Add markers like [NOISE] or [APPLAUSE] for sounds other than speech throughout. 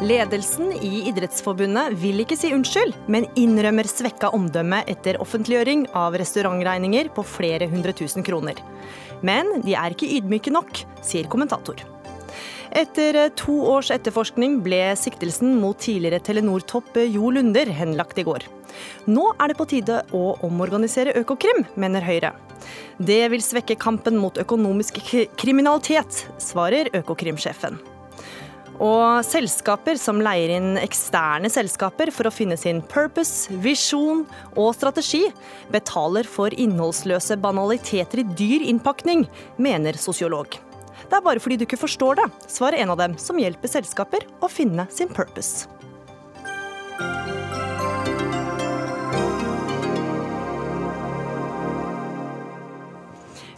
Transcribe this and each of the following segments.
Ledelsen i Idrettsforbundet vil ikke si unnskyld, men innrømmer svekka omdømme etter offentliggjøring av restaurantregninger på flere hundre tusen kroner. Men de er ikke ydmyke nok, sier kommentator. Etter to års etterforskning ble siktelsen mot tidligere Telenor-topp Jo Lunder henlagt i går. Nå er det på tide å omorganisere Økokrim, mener Høyre. Det vil svekke kampen mot økonomisk kriminalitet, svarer Økokrim-sjefen. Og selskaper som leier inn eksterne selskaper for å finne sin purpose, visjon og strategi, betaler for innholdsløse banaliteter i dyr innpakning, mener sosiolog. Det er bare fordi du ikke forstår det, svarer en av dem som hjelper selskaper å finne sin purpose.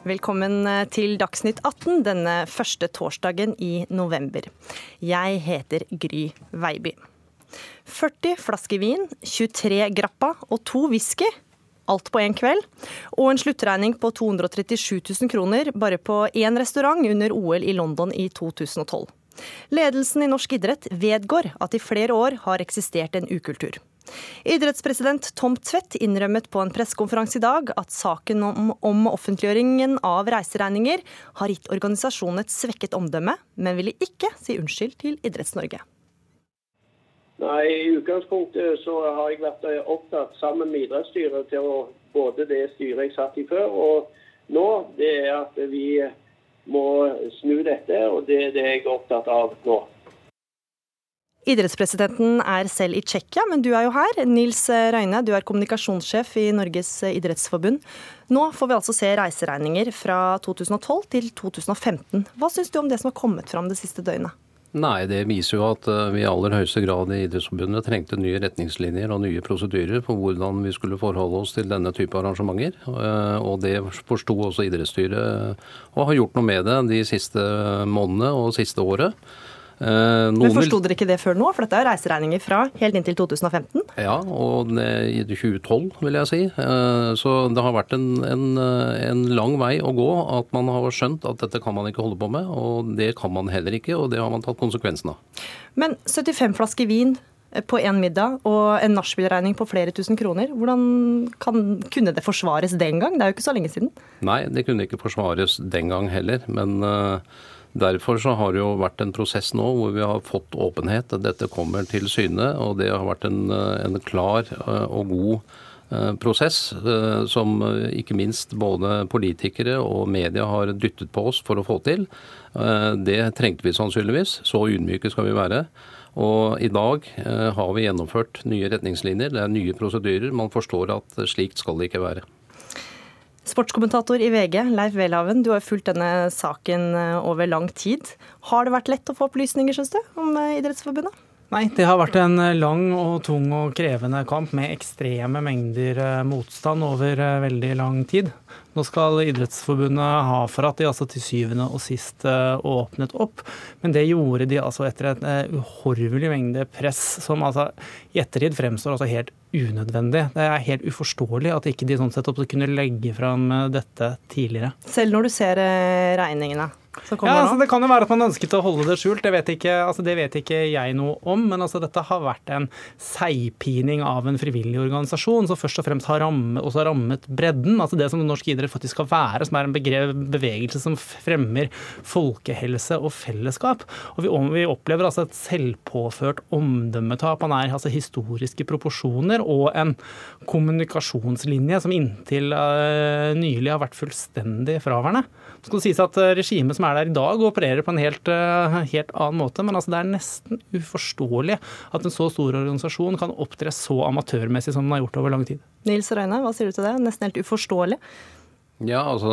Velkommen eh, til Dagsnytt 18 denne første torsdagen i november. Jeg heter Gry Veiby. 40 flasker vin, 23 grappa og to whisky. Alt på én kveld. Og en sluttregning på 237 000 kroner bare på én restaurant under OL i London i 2012. Ledelsen i norsk idrett vedgår at i flere år har eksistert en ukultur. Idrettspresident Tom Tvedt innrømmet på en pressekonferanse i dag at saken om, om, offentliggjøringen av reiseregninger har gitt organisasjonen et svekket omdømme, men ville ikke si unnskyld til Idretts-Norge. Nei, I utgangspunktet så har jeg vært opptatt sammen med idrettsstyret til å både det styret jeg satt i før, og nå, det er at vi må snu dette. Og det er det jeg er opptatt av nå. Idrettspresidenten er selv i Tsjekkia, men du er jo her. Nils Røyne, du er kommunikasjonssjef i Norges idrettsforbund. Nå får vi altså se reiseregninger fra 2012 til 2015. Hva syns du om det som har kommet fram det siste døgnet? Nei, det viser jo at eh, vi i aller høyeste grad i Idrettsforbundet trengte nye retningslinjer og nye prosedyrer for hvordan vi skulle forholde oss til denne type arrangementer. Eh, og det forsto også idrettsstyret og har gjort noe med det de siste månedene og siste året. Eh, Men Forsto dere ikke det før nå? For dette er reiseregninger fra helt inntil 2015? Ja, og i 2012 vil jeg si. Eh, så det har vært en, en, en, lang vei å gå at man har skjønt at dette kan man ikke holde på med. Og det kan man heller ikke, og det har man tatt konsekvensen av. Men 75 flasker vin på én middag og en nachspielregning på flere tusen kroner. Hvordan kan, kunne det forsvares den gang? Det er jo ikke så lenge siden. Nei, det kunne ikke forsvares den gang heller. Men uh, Derfor så har det jo vært en prosess nå hvor vi har fått åpenhet. Dette kommer til syne, og det har vært en, en klar eh, og god eh, prosess eh, som ikke minst både politikere og media har dyttet på oss for å få til. Det trengte vi sannsynligvis. Så ydmyke skal vi være. Og i dag har vi gjennomført nye retningslinjer. Det er nye prosedyrer. Man forstår at slikt skal det ikke være. Sportskommentator i VG, Leif Welhaven, du har fulgt denne saken eh, over lang tid. Har det vært lett å få opplysninger, syns du, om eh, Idrettsforbundet? Nei, det har vært en eh, lang og tung og krevende kamp med ekstreme mengder motstand over veldig lang tid. Nå skal Idrettsforbundet ha for at de altså til syvende og sist åpnet opp, men det gjorde de altså etter en uhorvelig mengde press, som altså i ettertid fremstår altså helt unødvendig. Det er helt uforståelig at ikke de sånn sett kunne legge fram eh, dette tidligere. Selv når du ser ja, altså, Det kan jo være at man ønsket å holde det skjult, det vet ikke, altså, det vet ikke jeg noe om. Men altså, dette har vært en seigpining av en frivillig organisasjon som først og fremst har rammet, også har rammet bredden. altså Det som norsk idrett faktisk skal være, som er en bevegelse som fremmer folkehelse og fellesskap. Og vi, vi opplever altså et selvpåført omdømmetap. Han er altså historiske proporsjoner og en kommunikasjonslinje som inntil uh, nylig har vært fullstendig fraværende. Så skal det sies at eh, Regimet som er der i dag, opererer på en helt, uh, helt annen måte. Men altså, det er nesten uforståelig at en så stor organisasjon kan opptre så amatørmessig som den har gjort over lang tid. Nils Røyne, hva sier du til det? Nesten helt uforståelig? Ja, altså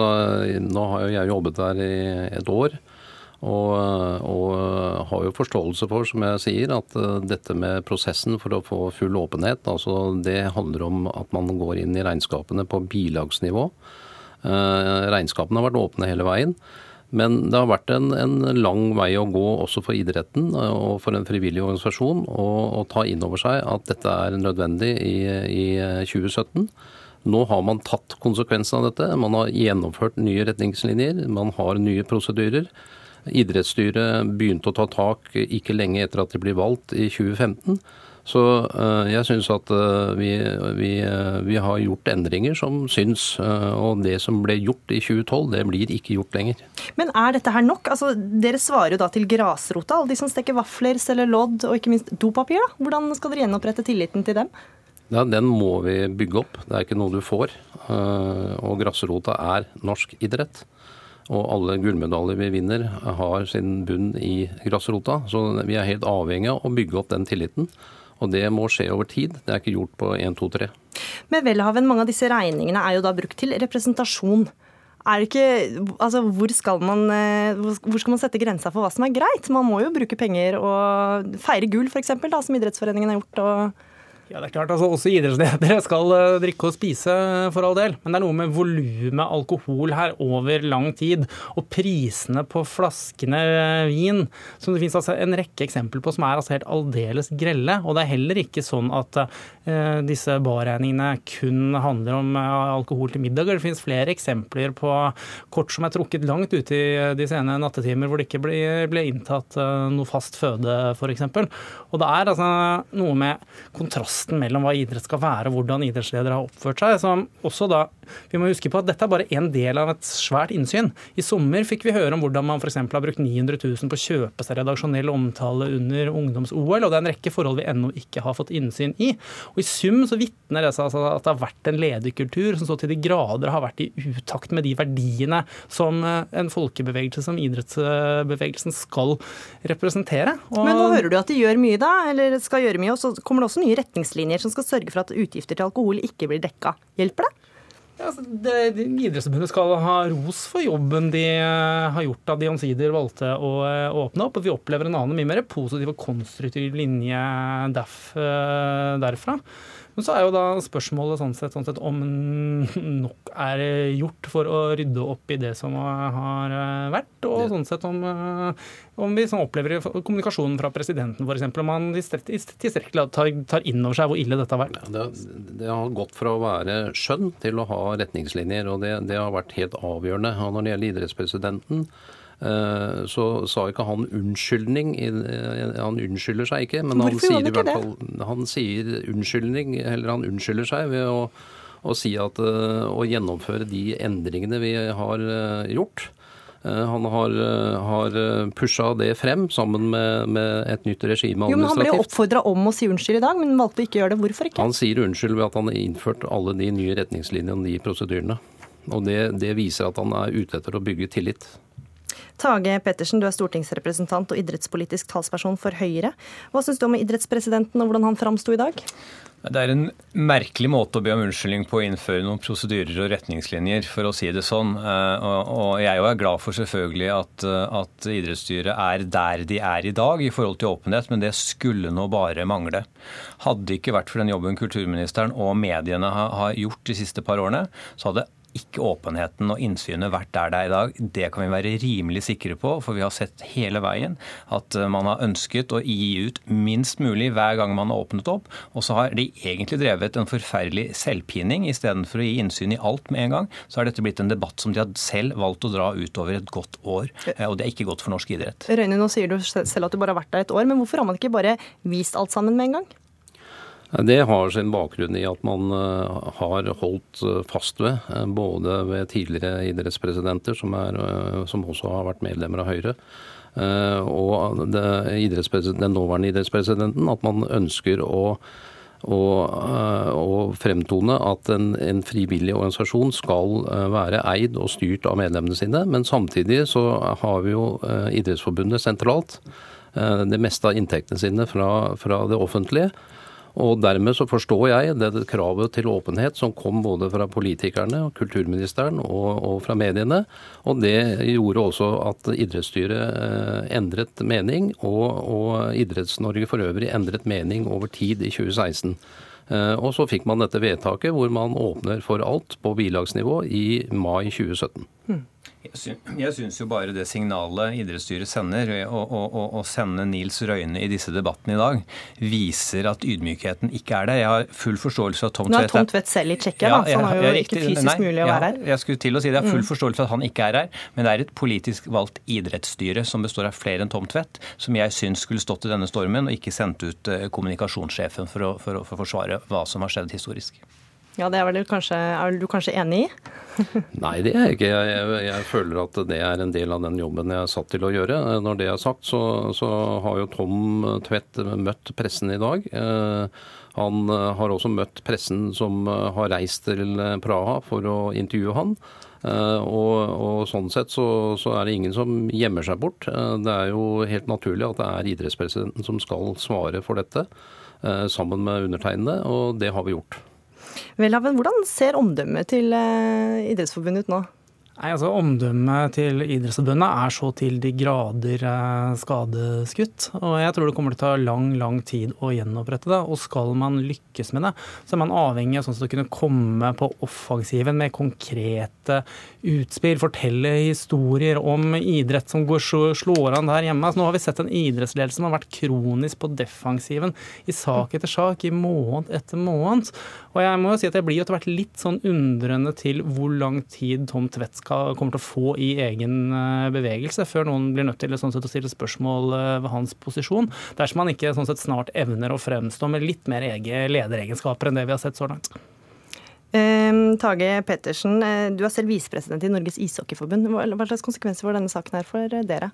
nå har jo jeg jobbet der i et år. Og, og, har jo forståelse for, som jeg sier, at eh, dette med prosessen for å få full åpenhet, altså det handler om at man går inn i regnskapene på bilagsnivå. Eh, regnskapene har vært åpne hele veien. Men det har vært en, en, lang vei å gå også for idretten og for en frivillig organisasjon å ta inn over seg at dette er nødvendig i, i 2017. Nå har man tatt konsekvensen av dette. Man har gjennomført nye retningslinjer. Man har nye prosedyrer. Idrettsstyret begynte å ta tak ikke lenge etter at de ble valgt i 2015. Så eh, jeg syns at eh, vi, vi, eh, vi, har gjort endringer som syns. Og det som ble gjort i 2012, det blir ikke gjort lenger. Men er dette her nok? Altså, dere svarer jo da til grasrota, alle de som steker vafler, selger lodd og ikke minst dopapir. da. Hvordan skal dere gjenopprette tilliten til dem? Ja, Den må vi bygge opp. Det er ikke noe du får. Og grasrota er norsk idrett. Og alle gullmedaljer vi vinner har sin bunn i grasrota. Så vi er helt avhengig av å bygge opp den tilliten. Og det må skje over tid. Det er ikke gjort på 1, 2, 3. Med Welhaven, mange av disse regningene er jo da brukt til representasjon. Er det ikke, altså hvor skal, man, eh, hvor skal man sette grensa for hva som er greit? Man må jo bruke penger og feire gull, f.eks., som Idrettsforeningen har gjort. og ja, det er klart. altså Også idrettsledere skal eh, drikke og spise, for all del. Men det er noe med volumet alkohol her over lang tid. Og prisene på flaskene vin, som det finnes altså en rekke eksempler på som er altså helt aldeles grelle. Og det er heller ikke sånn at uh, disse barregningene kun handler om alkohol til middag. Det finnes flere eksempler på kort som er trukket langt ute i de sene nattetimer hvor det ikke ble, ble inntatt uh, noe fast føde, f.eks. Og det er altså noe med kontrast kontrasten mellom hva idrett skal være og hvordan idrettsledere har oppført seg. som også da, Vi må huske på at dette er bare en del av et svært innsyn. I sommer fikk vi høre om hvordan man f.eks. har brukt 900 000 på å kjøpe seg redaksjonell omtale under ungdoms-OL, og det er en rekke forhold vi ennå ikke har fått innsyn i. Og I sum så vitner det seg altså at det har vært en lederkultur som så til de grader har vært i utakt med de verdiene som eh, en folkebevegelse som idrettsbevegelsen skal representere. Og Men nå hører du at de gjør mye, da, eller skal gjøre mye, og så kommer det også nye retningslinjer retningslinjer som skal sørge for at utgifter til alkohol ikke blir dekka. Hjelper det? Ja, det, det, Idrettsforbundet skal ha ros for jobben de uh, har gjort da de omsider valgte å uh, åpne opp. og Vi opplever en annen mye mer positiv og konstruktiv linje derf, uh, derfra. Men så er jo da spørsmålet sånn sett, sånn sett, om nok er gjort for å rydde opp i det som har vært, og sånn sett om, om vi sånn opplever kommunikasjonen fra presidenten f.eks. om han tilstrekkelig tar, tar inn over seg hvor ille dette har vært. Ja, det, det, har gått fra å være skjønn til å ha retningslinjer, og det, det har vært helt avgjørende. Og når det gjelder idrettspresidenten, Eh, så sa ikke han unnskyldning. Eh, han unnskylder seg ikke, men han sier i hvert fall han sier unnskyldning, eller han unnskylder seg ved å, å si at eh, å gjennomføre de endringene vi har gjort. Han har, har pusha det frem sammen med, med et nytt regime administrativt. Jo, men Han ble oppfordra om å si unnskyld i dag, men valgte ikke å gjøre det. Hvorfor ikke? Han sier unnskyld ved at han har innført alle de nye retningslinjene og de prosedyrene. Og det, det viser at han er ute etter å bygge tillit. Tage Pettersen, du er stortingsrepresentant og idrettspolitisk talsperson for Høyre. Hva syns du om idrettspresidenten og hvordan han framsto i dag? Det er en merkelig måte å be om unnskyldning på å innføre noen prosedyrer og retningslinjer, for å si det sånn. Eh, og jeg er glad for selvfølgelig at, at idrettsstyret er der de er i dag i forhold til åpenhet, men det skulle nå bare mangle. Hadde det ikke vært for den jobben kulturministeren og mediene har gjort de siste par årene, så hadde ikke åpenheten og innsynet vært der det er i dag. Det kan vi være rimelig sikre på, for vi har sett hele veien at eh, man har ønsket å gi ut minst mulig hver gang man har åpnet opp. Og så har de egentlig drevet en forferdelig selvpining istedenfor å gi innsyn i alt med en gang. Så har dette blitt en debatt som de har selv valgt å dra utover et godt år. Eh, og det er ikke godt for norsk idrett. Røyne, nå sier du selv at du bare har vært der et år, men hvorfor har man ikke bare vist alt sammen med en gang? Det har sin bakgrunn i at man eh, har holdt eh, fast ved, eh, både ved tidligere idrettspresidenter, som, er, som også har vært medlemmer av Høyre, og den nåværende idrettspresidenten, at man ønsker å og, fremtone at en, en, frivillig organisasjon skal være eid og styrt av medlemmene sine. Men samtidig så har vi jo Idrettsforbundet sentralt. Det meste av inntektene sine fra, fra det offentlige. Og Dermed så forstår jeg det kravet til åpenhet som kom både fra politikerne, kulturministeren og, og fra mediene. Og det gjorde også at idrettsstyret eh, endret mening, og, og Idretts-Norge for øvrig endret mening over tid i 2016. Eh, og så fikk man dette vedtaket hvor man åpner for alt på bilagsnivå i mai 2017. Hmm. Jeg syns jo bare det signalet idrettsstyret sender, å sende Nils Røyne i disse debattene i dag, viser at ydmykheten ikke er der. Jeg har full forståelse for at Tom Tvedt Nå er Tom Tvedt selv i Tsjekkia, ja, så han har jo ikke fysisk nei, mulig å være her. Jeg skulle til å si det. Jeg har full mm. forståelse for at han ikke er her, men det er et politisk valgt idrettsstyre som består av flere enn Tom Tvedt, som jeg syns skulle stått i denne stormen, og ikke sendt ut eh, kommunikasjonssjefen for å, for å, for å forsvare hva som har skjedd historisk. Ja, Det er, vel kanskje, er du kanskje enig i? [LAUGHS] Nei, det er jeg ikke. Jeg, jeg, jeg, føler at det er en del av den jobben jeg er satt til å gjøre. Når det er sagt, så, så har jo Tom Tvedt møtt pressen i dag. Eh, han har også møtt pressen som har reist til Praha for å intervjue han. Og, og, sånn sett så, så, er det ingen som gjemmer seg bort. Det er jo helt naturlig at det er idrettspresidenten som skal svare for dette, sammen med undertegnede, og det har vi gjort. Welhaven, hvordan ser omdømmet til eh, Idrettsforbundet ut nå? Nei, altså Omdømmet til Idrettsforbundet er så til de grader eh, skadeskutt. Og jeg tror det kommer til å ta lang lang tid å gjenopprette det. Og skal man lykkes med det, så er man avhengig av sånn å kunne komme på offensiven med konkrete utspill, fortelle historier om idrett som går, slår an der hjemme. Altså, nå har vi sett en idrettsledelse som har vært kronisk på defensiven i sak etter sak, i måned etter måned. Og jeg må jo si at jeg blir etter hvert litt sånn undrende til hvor lang tid Tom Tvedt skal, kommer til å få i egen eh, bevegelse, før noen blir nødt til sånn sett, å stille spørsmål eh, ved hans posisjon. Dersom han ikke sånn sett, snart evner å fremstå med litt mer egen lederegenskaper enn det vi har sett så langt. Tage Pettersen, eh, du er selv visepresident i Norges ishockeyforbund. Hva slags konsekvenser får denne saken her for eh, dere?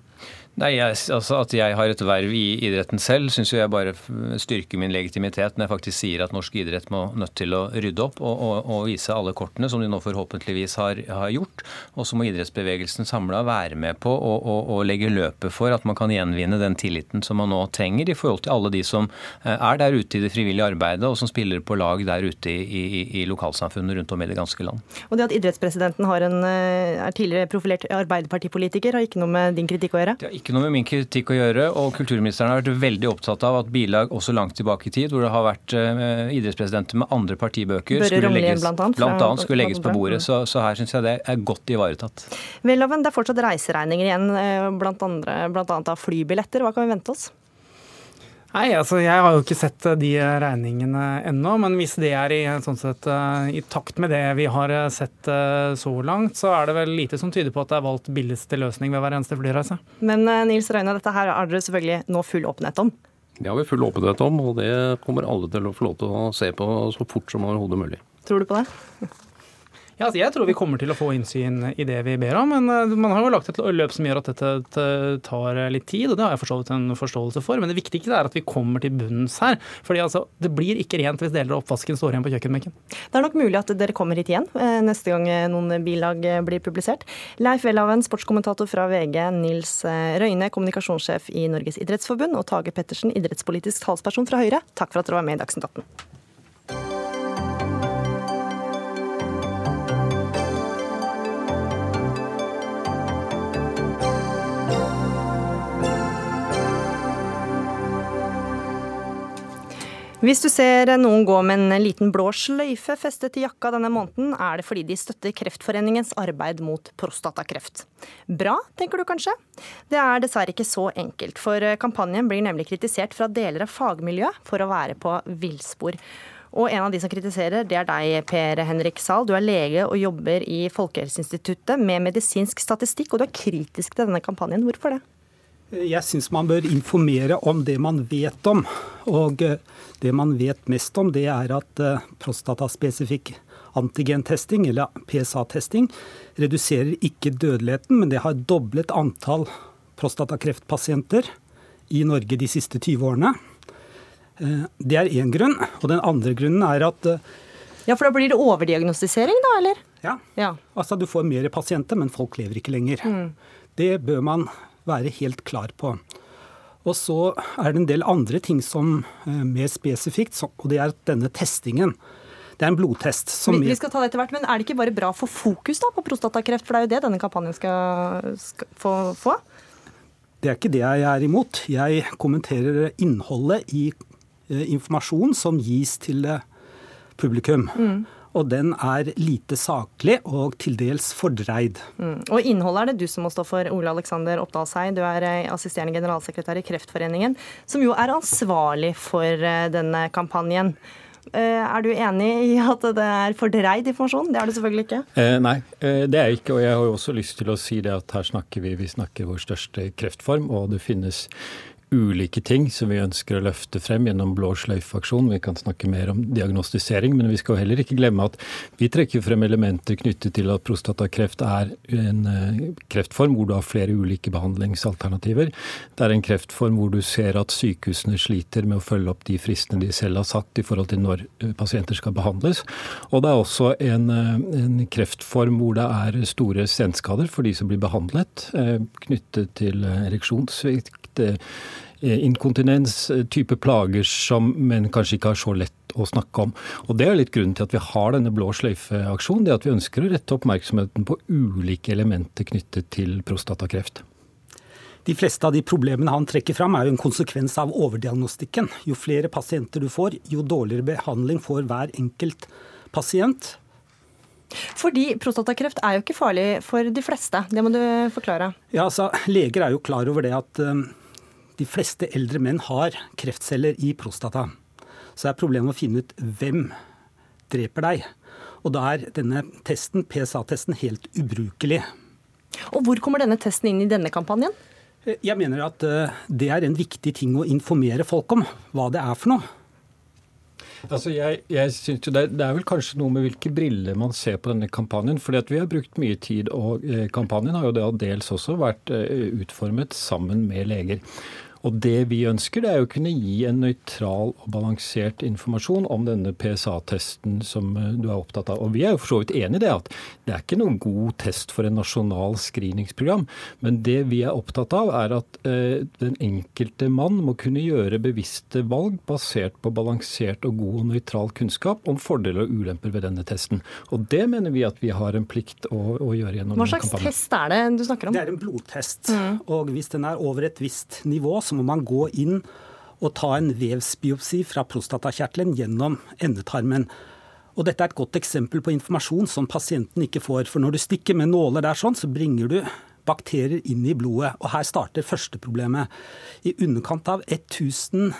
Nei, jeg, altså At jeg har et verv i idretten selv, syns jeg bare styrker min legitimitet når jeg faktisk sier at norsk idrett må nødt til å rydde opp og, og, og vise alle kortene, som de nå forhåpentligvis har, har gjort. Og så må idrettsbevegelsen samla være med på å legge løpet for at man kan gjenvinne den tilliten som man nå trenger i forhold til alle de som eh, er der ute i det frivillige arbeidet, og som spiller på lag der ute i, i, i lokalsamfunnet lokalsamfunn rundt om i det ganske land. Og Det at idrettspresidenten en, eh, er tidligere profilert Arbeiderpartipolitiker, har ikke noe med din kritikk å gjøre? Det har ikke noe med min kritikk å gjøre. og Kulturministeren har vært veldig opptatt av at bilag også langt tilbake i tid, hvor det har vært uh, idrettspresidenter med andre partibøker, skulle legges, blant annet, blant annet skulle legges på bordet. Så, så her syns jeg det er godt ivaretatt. Welhaven, det er fortsatt reiseregninger igjen, eh, blant, andre, blant annet av flybilletter. Hva kan vi vente oss? Nei, altså jeg har jo ikke sett eh, de regningene ennå. Men hvis det er i, sånn sett, eh, i, takt med det vi har eh, sett så langt, så er det vel lite som tyder på at det er valgt billigste løsning ved hver eneste flyreise. Men Nils Røyne, dette her har dere selvfølgelig nå full åpenhet om? Det har vi full åpenhet om, og det kommer alle til å få lov til å se på så fort som overhodet mulig. Tror du på det? Ja, altså jeg tror vi kommer til å få innsyn i det vi ber om, men eh, man har jo lagt et løp som gjør at dette tar litt tid, og det har jeg for så vidt en forståelse for. Men det viktigste er at vi kommer til bunns her. fordi altså, det blir ikke rent hvis deler av oppvasken står igjen på kjøkkenbenken. Det er nok mulig at dere kommer hit igjen eh, neste gang noen bilag blir publisert. Leif Welhaven, sportskommentator fra VG, Nils eh, Røyne, kommunikasjonssjef i Norges idrettsforbund, og Tage Pettersen, idrettspolitisk talsperson fra Høyre, takk for at dere var med i Dagsnytt 18. Hvis du ser noen gå med en liten blå sløyfe festet til jakka denne måneden, er det fordi de støtter Kreftforeningens arbeid mot prostatakreft. Bra, tenker du kanskje? Det er dessverre ikke så enkelt, for kampanjen blir nemlig kritisert fra deler av fagmiljøet for å være på villspor. Og en av de som kritiserer, det er deg, Per Henrik Zahl. Du er lege og jobber i Folkehelseinstituttet med medisinsk statistikk, og du er kritisk til denne kampanjen. Hvorfor det? Jeg syns man bør informere om det man vet om. Og eh, det man vet mest om, det er at eh, prostataspesifikk antigentesting, eller PSA-testing, reduserer ikke dødeligheten, men det har doblet antall prostatakreftpasienter i Norge de siste 20 årene. Eh, det er én grunn. Og den andre grunnen er at Ja, for da blir det overdiagnostisering, da, eller? Ja. ja. Altså du får mer pasienter, men folk lever ikke lenger. Mm. Det bør man være helt klar på. Og så er det en del andre ting som eh, mer spesifikt, og det er denne testingen. Det er en blodtest. Vi, vi, skal ta det etter hvert, men Er det ikke bare bra for fokus da, på prostatakreft? For det er jo det denne kampanjen skal, skal få, få? Det er ikke det jeg er imot. Jeg kommenterer innholdet i eh, informasjon som gis til eh, publikum. Mm. Og den er lite saklig og til dels fordreid. Mm. Og innholdet er det du som må stå for, Ole Alexander Oppdalshei. Du er eh, assisterende generalsekretær i Kreftforeningen, som jo er ansvarlig for eh, denne kampanjen. Eh, er du enig i at det er fordreid informasjon? Det er det selvfølgelig ikke. Eh, nei, det er jeg ikke. Og jeg har jo også lyst til å si det at her snakker vi, vi snakker vår største kreftform, og det finnes ulike ting som vi ønsker å løfte frem gjennom Blå sløyfe-aksjonen. Vi kan snakke mer om diagnostisering, men vi skal heller ikke glemme at vi trekker frem elementer knyttet til at prostatakreft er en eh, kreftform hvor du har flere ulike behandlingsalternativer. Det er en kreftform hvor du ser at sykehusene sliter med å følge opp de fristene de selv har satt i forhold til når eh, pasienter skal behandles. Og det er også en, eh, en kreftform hvor det er store senskader for de som blir behandlet, knyttet til ereksjonssvikt Eh, inkontinens, eh, type plager som menn kanskje ikke har så lett å snakke om. Og Det er litt grunnen til at vi har denne blå sløyfe-aksjonen. det At vi ønsker å rette oppmerksomheten på ulike elementer knyttet til prostatakreft. De fleste av de problemene han trekker fram er jo en konsekvens av overdiagnostikken. Jo flere pasienter du får, jo dårligere behandling får hver enkelt pasient. Fordi prostatakreft er jo ikke farlig for de fleste. Det må du forklare. Ja, altså, Leger er jo klar over det at de fleste eldre menn har kreftceller i prostata. Så er problemet å finne ut hvem dreper deg. Og da er denne testen, PSA-testen, helt ubrukelig. Og Hvor kommer denne testen inn i denne kampanjen? Jeg mener at eh, det er en viktig ting å informere folk om. Hva det er for noe. Altså jeg, jeg synes jo det, det, er vel kanskje noe med hvilke briller man ser på denne kampanjen. fordi at vi har brukt mye tid, og eh, kampanjen har jo det dels også vært eh, utformet sammen med leger. Og det vi ønsker, det er å kunne gi en nøytral og balansert informasjon om denne PSA-testen som eh, du er opptatt av. Og vi er jo for så vidt enig i det, at det er ikke noen god test for en nasjonal screeningsprogram. Men det vi er opptatt av, er at eh, den enkelte mann må kunne gjøre bevisste valg basert på balansert og god og nøytral kunnskap om fordeler og ulemper ved denne testen. Og det mener vi at vi har en plikt å, å gjøre gjennom kampanjen. Hva slags test er det du snakker om? Det er en blodtest. Mm. Og hvis den er over et visst nivå, så må man gå inn og ta en vevsbiopsi fra prostatakjertelen gjennom endetarmen. Og Dette er et godt eksempel på informasjon som pasienten ikke får. For når du stikker med nåler der sånn, så bringer du bakterier inn i blodet. Og her starter første problemet. I underkant av 1000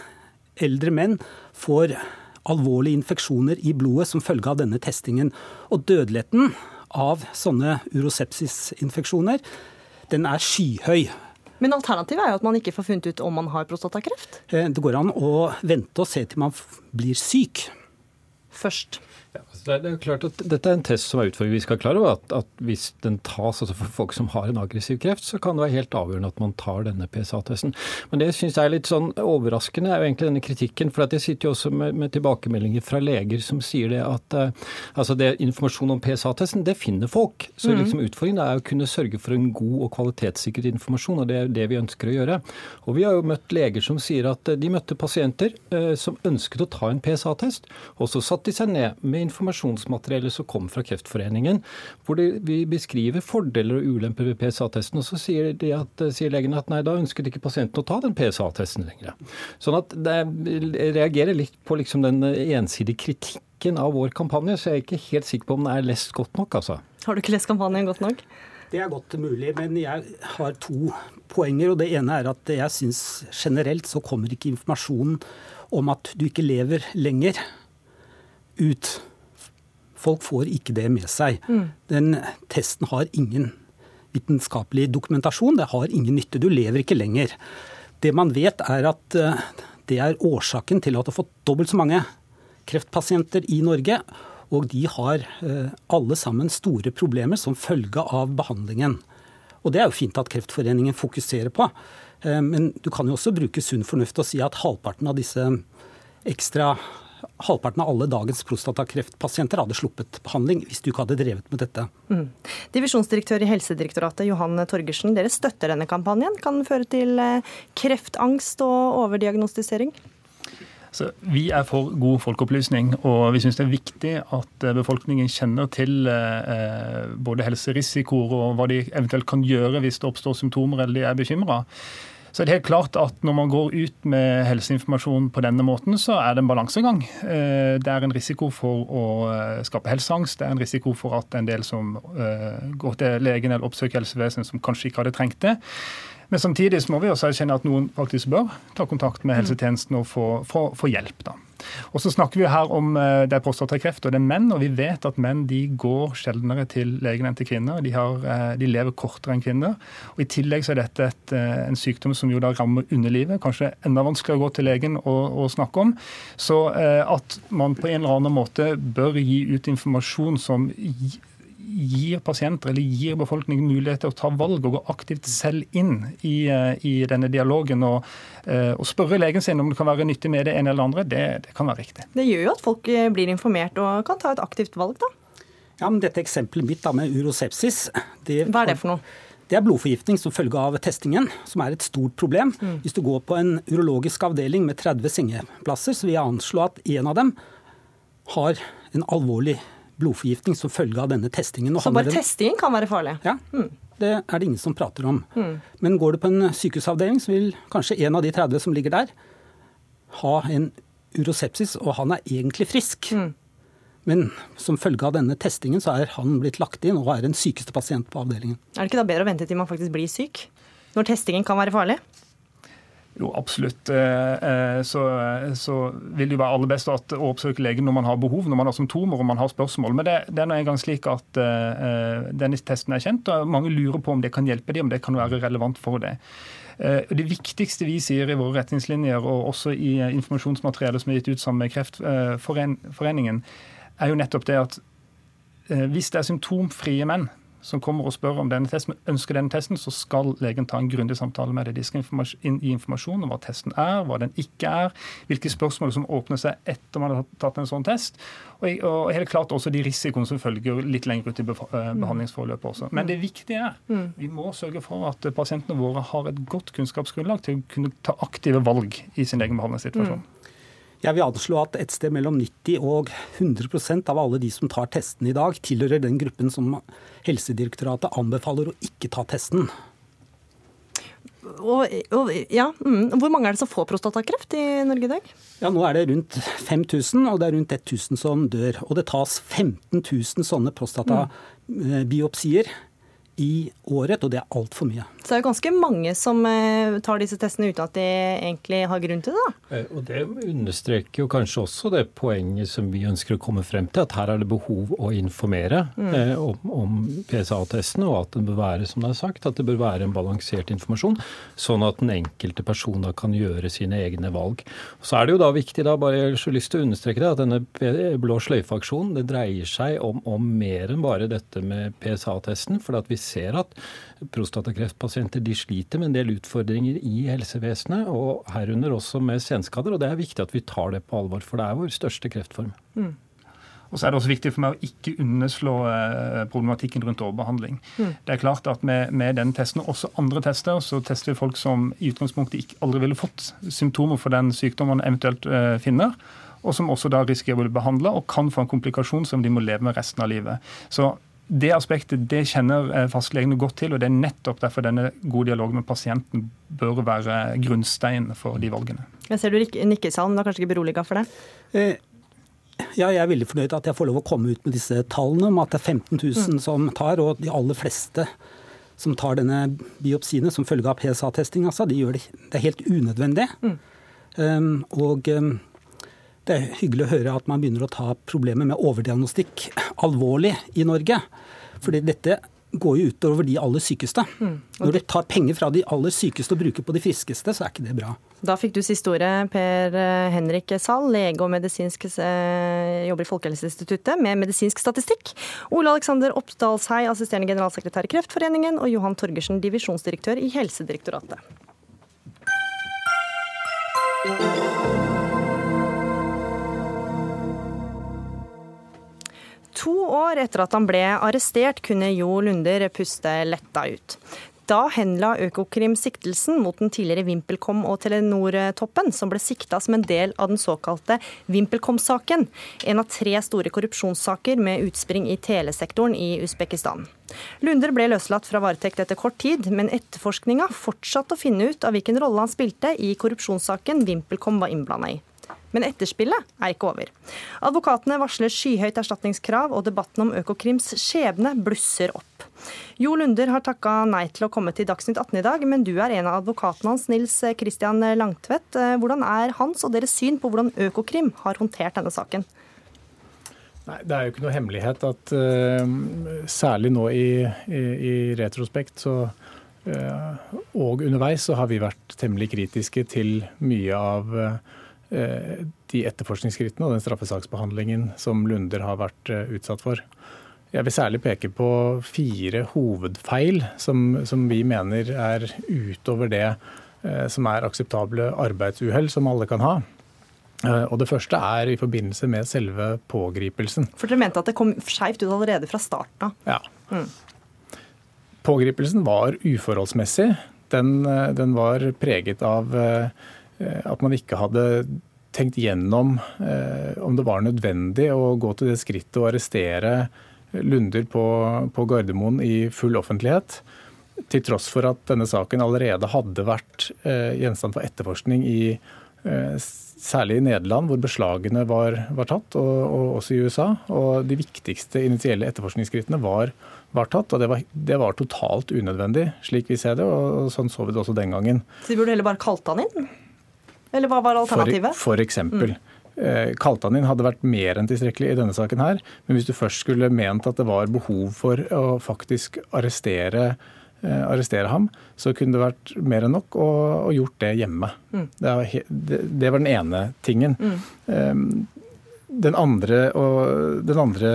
eldre menn får alvorlige infeksjoner i blodet som følge av denne testingen. Og dødeligheten av sånne urosepsisinfeksjoner den er skyhøy. Men alternativet er jo at man ikke får funnet ut om man har prostatakreft? Eh, det går an å vente og se til man blir syk. Først. Altså det er klart at Dette er en test som er utfordrende. Vi skal klare over at, at, hvis den tas altså for folk som har en aggressiv kreft, så kan det være helt avgjørende at man tar denne PSA-testen. Men det syns jeg er litt sånn overraskende, er jo egentlig denne kritikken. For jeg sitter jo også med, med, tilbakemeldinger fra leger som sier det at uh, altså det informasjon om PSA-testen, det finner folk. Så mm. liksom utfordringen er å kunne sørge for en god og kvalitetssikret informasjon, og det er det vi ønsker å gjøre. Og vi har jo møtt leger som sier at de møtte pasienter uh, som ønsket å ta en PSA-test, og så satte de seg ned med informasjonsmateriellet som kom fra Kreftforeningen, hvor de, vi beskriver fordeler og ulemper ved PSA-testen. Og så sier, de at, sier legene at nei, da ønsket ikke pasienten å ta den PSA-testen lenger. Sånn at det, jeg reagerer litt på liksom den ensidige kritikken av vår kampanje, så jeg er ikke helt sikker på om den er lest godt nok, altså. Har du ikke lest kampanjen godt nok? Det er godt mulig, men jeg har to poenger. og Det ene er at jeg syns generelt så kommer ikke informasjonen om at du ikke lever lenger ut. Folk får ikke det med seg. Mm. Den testen har ingen vitenskapelig dokumentasjon. Det har ingen nytte. Du lever ikke lenger. Det man vet, er at eh, det er årsaken til at du har fått dobbelt så mange kreftpasienter i Norge. Og de har eh, alle sammen store problemer som følge av behandlingen. Og det er jo fint at Kreftforeningen fokuserer på. Eh, men du kan jo også bruke sunn fornuft og si at halvparten av disse ekstra halvparten av alle dagens prostatakreftpasienter hadde sluppet behandling hvis du ikke hadde drevet med dette. Mm. Divisjonsdirektør i Helsedirektoratet Johan Torgersen, dere støtter denne kampanjen. Kan den føre til eh, kreftangst og overdiagnostisering? Så vi er for god folkeopplysning, og vi syns det er viktig at eh, befolkningen kjenner til eh, både helserisikoer og hva de eventuelt kan gjøre hvis det oppstår symptomer eller de er bekymra. Så er det helt klart at når man går ut med helseinformasjon på denne måten, så er det en balansegang. Eh, det er en risiko for å eh, skape helseangst. Det er en risiko for at en del som eh, går til legen eller oppsøker helsevesenet som kanskje ikke hadde trengt det. Men samtidig må vi også erkjenne at noen faktisk bør ta kontakt med helsetjenesten og få, få, få hjelp. da. Og så snakker vi her om eh, det er prostatakreft, og det er menn. Og vi vet at menn de går sjeldnere til legen enn til kvinner. De, har, eh, de lever kortere enn kvinner. Og I tillegg så er dette et, eh, en sykdom som jo da rammer underlivet. Kanskje enda vanskeligere å gå til legen og, og snakke om. Så at man på en eller annen måte bør gi ut informasjon som gir pasienter eller gir befolkningen mulighet til å ta valg og gå aktivt selv inn i, eh, i denne dialogen. Og, eh, og, spørre legen sin om det kan være nyttig med det ene eller andre, det, det, kan være riktig. Det gjør jo at folk eh, blir informert og kan ta et aktivt valg, da. Ja, men Dette eksempelet mitt da med urosepsis det, Hva er det for noe? Det er blodforgiftning som følge av testingen, som er et stort problem. Mm. Hvis du går på en urologisk avdeling med 30 sengeplasser, så vil jeg anslå at en av dem har en alvorlig blodforgiftning som følge av denne testingen. Så bare testingen kan være farlig? Ja. Mm. Det er det ingen som prater om. Mm. Men går du på en sykehusavdeling, så vil kanskje en av de 30 som ligger der, ha en urosepsis, og han er egentlig frisk. Mm. Men som følge av denne testingen så er han blitt lagt inn og er den sykeste pasient på avdelingen. Er det ikke da bedre å vente til man faktisk blir syk? Når testingen kan være farlig? Jo, absolutt. Eh, eh, så, så, vil det jo være aller best å oppsøke legen når man har behov, når man har symptomer og man har spørsmål. Men det, det er nå engang slik at uh, denne testen er kjent, og mange lurer på om det kan hjelpe dem, om det kan være relevant for det. Det viktigste vi sier i våre retningslinjer, og også i informasjonsmateriellet som er gitt ut sammen med Kreftforeningen, er jo nettopp det at hvis det er symptomfrie menn som kommer og spør om denne testen, ønsker denne testen, så skal legen ta en grundig samtale med deg. De skal gi informasjon om hva testen er, hva den ikke er, hvilke spørsmål som åpner seg etter man har tatt en sånn test. Og, og helt klart også de risikoene som følger litt lenger ut i eh, mm. behandlingsforløpet også. Men det viktige er mm. vi må sørge for at pasientene våre har et godt kunnskapsgrunnlag til å kunne ta aktive valg i sin egen behandlingssituasjon. Jeg vil anslå at et sted mellom 90 og 100% av alle de som tar testen i dag, tilhører den gruppen som Helsedirektoratet anbefaler å ikke ta testen. Og, og, ja, mm. Hvor mange er det som får prostatakreft i Norge i dag? Ja, Nå er det rundt 5000, og det er rundt 1000 som dør. Og det tas 15 000 sånne prostatabiopsier i året, og det er altfor mye. Så det er jo ganske mange som eh, tar disse testene uten at de egentlig har grunn til det? da? Eh, og Det understreker jo kanskje også det poenget som vi ønsker å komme frem til, at her er det behov å informere mm. eh, om, om PSA-testene, og at det bør være som det er sagt, at det bør være en balansert informasjon, sånn at den enkelte person da kan gjøre sine egne valg. Så er det jo da viktig, da, bare jeg har lyst til å understreke det, at denne blå sløyfe-aksjonen det dreier seg om, om mer enn bare dette med PSA-testen. for at vi ser at prostatakreftpasienter de sliter med en del utfordringer i helsevesenet, og herunder også med senskader. Og det er viktig at vi tar det på alvor, for det er vår største kreftform. Mm. Og så er det også viktig for meg å ikke underslå eh, problematikken rundt overbehandling. Mm. Det er klart at med, med den testen, og også andre tester, så tester vi folk som i utgangspunktet ikke aldri ville fått symptomer for den sykdommen man eventuelt uh, finner og som også da risikerer å bli behandla og kan få en komplikasjon som de må leve med resten av livet. Så det aspektet det kjenner eh, fastlegene godt til, og det er nettopp derfor denne gode dialogen med pasienten bør være grunnstein for de valgene. Jeg ser du nikker salen, men du er kanskje ikke beroliga for det? Eh, ja, jeg er veldig fornøyd at jeg får lov å komme ut med disse tallene om at det er 15 000 mm. som tar, og de aller fleste som tar denne biopsiene som følge av PSA-testing, altså, de gjør det, det er helt unødvendig. Mm. Um, og um, det er hyggelig å høre at man begynner å ta problemet med overdiagnostikk alvorlig i Norge. Fordi dette går jo utover de aller sykeste. Mm. Når du tar penger fra de aller sykeste og bruker på de friskeste, så er ikke det bra. Da fikk du siste ordet, Per eh, Henrik Sall, lege og medisinsk eh, jobber i Folkehelseinstituttet med medisinsk statistikk. Ole Alexander Oppdalshei, assisterende generalsekretær i Kreftforeningen, og Johan Torgersen, divisjonsdirektør i Helsedirektoratet. To år etter at han ble arrestert, kunne Jo Lunder puste letta ut. Da henla Økokrim siktelsen mot den tidligere VimpelCom og Telenor-toppen, som ble sikta som en del av den såkalte VimpelCom-saken. En av tre store korrupsjonssaker med utspring i telesektoren i Usbekistan. Lunder ble løslatt fra varetekt etter kort tid, men etterforskninga fortsatte å finne ut av hvilken rolle han spilte i korrupsjonssaken VimpelCom var innblanda i. Men etterspillet er ikke over. Advokatene varsler skyhøyt erstatningskrav, og debatten om Økokrims skjebne blusser opp. Jo Lunder har takka nei til å komme til Dagsnytt 18 i dag, men du er en av advokatene hans, Nils Kristian Langtvedt. Hvordan er hans og deres syn på hvordan Økokrim har håndtert denne saken? Nei, Det er jo ikke noe hemmelighet at uh, særlig nå i, i, i retrospekt så, uh, og underveis så har vi vært temmelig kritiske til mye av uh, de etterforskningsskrittene og den straffesaksbehandlingen som Lunder har vært eh, utsatt for. Jeg vil særlig peke på fire hovedfeil som, som vi mener er utover det eh, som er akseptable arbeidsuhell som alle kan ha. Og Det første er i forbindelse med selve pågripelsen. For Dere mente at det kom skeivt ut allerede fra starten av? Ja. Mm. Pågripelsen var uforholdsmessig. Den, den var preget av Eh, at man ikke hadde tenkt gjennom eh, om det var nødvendig å gå til det skrittet å arrestere Lunder på, på Gardermoen i full offentlighet. Til tross for at denne saken allerede hadde vært eh, gjenstand for etterforskning i særlig i Nederland, hvor beslagene var, var tatt, og, og, også i USA. Og de viktigste initielle etterforskningsskrittene var, var tatt, og det var, det var, totalt unødvendig, slik vi ser det. Og sånn så vi det også den gangen. Så de burde heller bare kalt han inn? Eller hva var alternativet? For, for eksempel. Mm. Kalte han hadde vært mer enn tilstrekkelig i denne saken her. Men hvis du først skulle ment at det var behov for å faktisk arrestere, eh, arrestere ham, så kunne det vært mer enn nok å, å gjort det hjemme. Mm. Det, var, det, det, var den ene tingen. Mm. Um, den andre, den andre,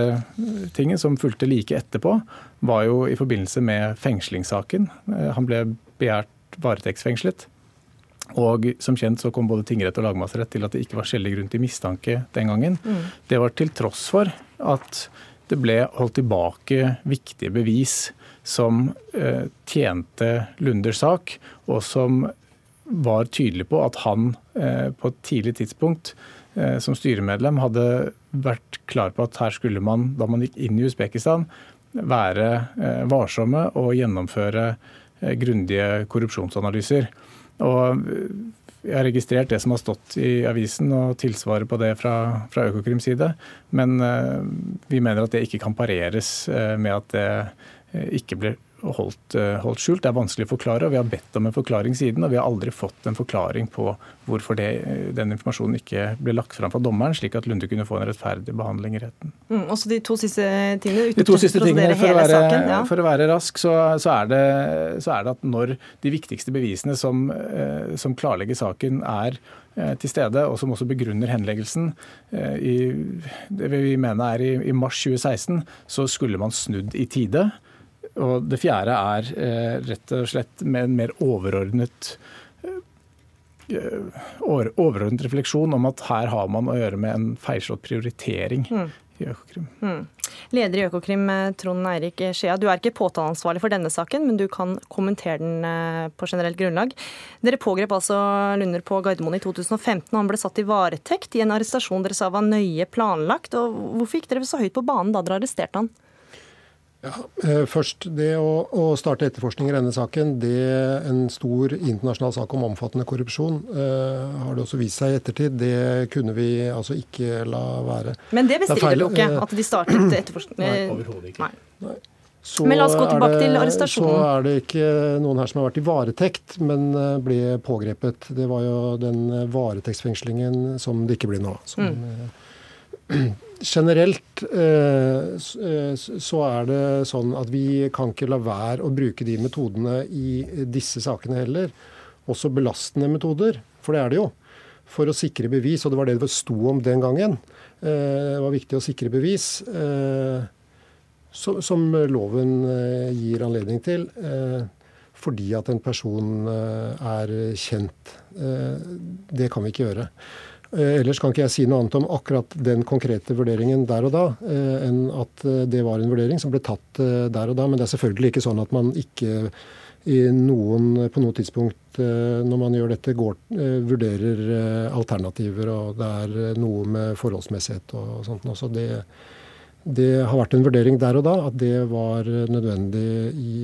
tingen som fulgte like etterpå, var jo i forbindelse med fengslingssaken. Han ble begjært varetektsfengslet. Og som kjent så kom både tingrett og lagmannsrett til at det ikke var skjellig grunn til mistanke den gangen. Mm. Det var til tross for at det ble holdt tilbake viktige bevis som eh, tjente Lunders sak, og som var tydelig på at han eh, på et tidlig tidspunkt eh, som styremedlem hadde vært klar på at her skulle man, da man gikk inn i Usbekistan, være eh, varsomme og gjennomføre eh, grundige korrupsjonsanalyser. Og jeg har registrert det som har stått i avisen og tilsvaret på det fra, fra Økokrims side. Men uh, vi mener at det ikke kan pareres uh, med at det ikke blir holdt, eh, holdt, skjult. Det er vanskelig å forklare, og vi har bedt om en forklaring siden. Og vi har aldri fått en forklaring på hvorfor det, eh, den informasjonen ikke ble lagt fram fra dommeren, slik at Lunde kunne få en rettferdig behandling i retten. Mm, også de to siste tingene? De to siste tingene, for å være, saken, ja. for å være rask, så, så, er det, så, er det, at når de viktigste bevisene som, eh, som klarlegger saken, er til stede, og som også begrunner henleggelsen. I, det vi mener er i, i mars 2016, så skulle man snudd i tide. Og det fjerde er eh, rett og slett med en mer overordnet eh, overordnet refleksjon om at her har man å gjøre med en feilslått prioritering mm. i Økokrim. Mm. Leder i Økokrim, eh, Trond Eirik Skjea, du er ikke påtaleansvarlig for denne saken, men du kan kommentere den på generelt grunnlag. Dere pågrep altså Lunder på Gardermoen i 2015, og han ble satt i varetekt i en arrestasjon dere sa var nøye planlagt. Og hvorfor gikk dere så høyt på banen da dere arresterte han? Ja, eh, først, Det å, å, starte etterforskning i denne saken, det er en stor internasjonal sak om omfattende korrupsjon, eh, har det også vist seg i ettertid. Det kunne vi altså ikke la være. Men det bestrider du ikke, eh, at de startet [CLEARS THROAT] etterforskning? Nei, overhodet ikke. Nei. Nei. Så men la oss gå tilbake det, til arrestasjonen. Så er det ikke noen her som har vært i varetekt, men ble pågrepet. Det var jo den varetektsfengslingen som det ikke blir nå. Som, mm. [CLEARS THROAT] Generelt eh, eh, så er det sånn at vi kan ikke la være å bruke de metodene i disse sakene heller. Også belastende metoder, for det er det jo. For å sikre bevis, og det var det det sto om den gangen. Eh, det var viktig å sikre bevis, som loven gir anledning til. Fordi at en person er kjent. Det kan vi ikke gjøre. Ellers kan ikke jeg si noe annet om akkurat den konkrete vurderingen der og da, enn at det var en vurdering som ble tatt der og da. Men det er selvfølgelig ikke sånn at man ikke noen, på noe tidspunkt når man gjør dette, går, vurderer alternativer. Og det er noe med forholdsmessighet og sånt også. Det, det har vært en vurdering der og da at det var nødvendig i,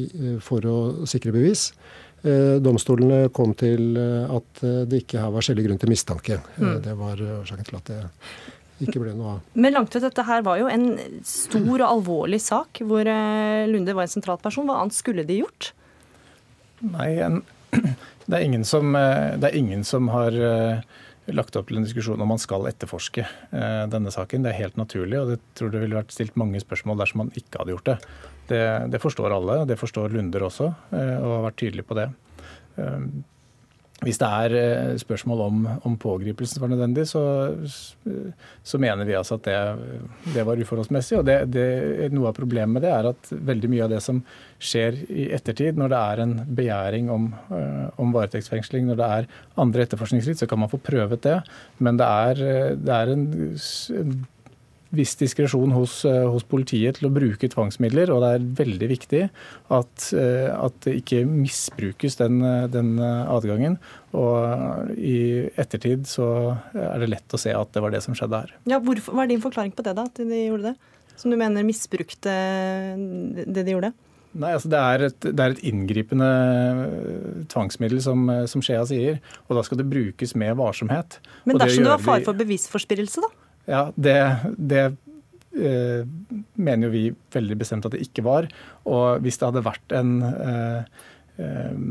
i, for å sikre bevis. Eh, domstolene kom til eh, at det ikke her var skjellig grunn til mistanke. Eh, mm. Det var årsaken til at det ikke ble noe av. Men langt ut dette her var jo en stor og alvorlig sak hvor Lunde var en sentral person. Hva annet skulle de gjort? Nei, en, [CLEARS THROAT] det, er ingen som, det er ingen som har lagt opp til en diskusjon om man skal etterforske eh, denne saken. Det er helt naturlig, og det tror det ville vært stilt mange spørsmål dersom man ikke hadde gjort det. Det, det forstår alle, og det forstår Lunder også, eh, og har vært tydelig på det. Eh, hvis det er eh, spørsmål om, om pågripelsen var nødvendig, så, så, mener vi altså at det, det var uforholdsmessig. og det, det, Noe av problemet med det er at veldig mye av det som skjer i ettertid, når det er en begjæring om, eh, om varetektsfengsling, når det er andre etterforskningsritt, så kan man få prøvet det. Men det er, det er en, en viss diskresjon hos, eh, hos, politiet til å bruke tvangsmidler. Og det er veldig viktig at, eh, at det ikke misbrukes den, eh, den, adgangen. Og i ettertid så er det lett å se at det var det som skjedde her. Ja, hvorfor, Hva er din forklaring på det, da, at de gjorde det? Som du mener misbrukte det de gjorde? Nei, altså det er, et, det er et, inngripende tvangsmiddel, som, som Skjea sier. Og da skal det brukes med varsomhet. Men dersom du har fare for bevisforspillelse, da? Ja, det, det eh, mener jo vi veldig bestemt at det ikke var. Og hvis det hadde vært en eh, eh,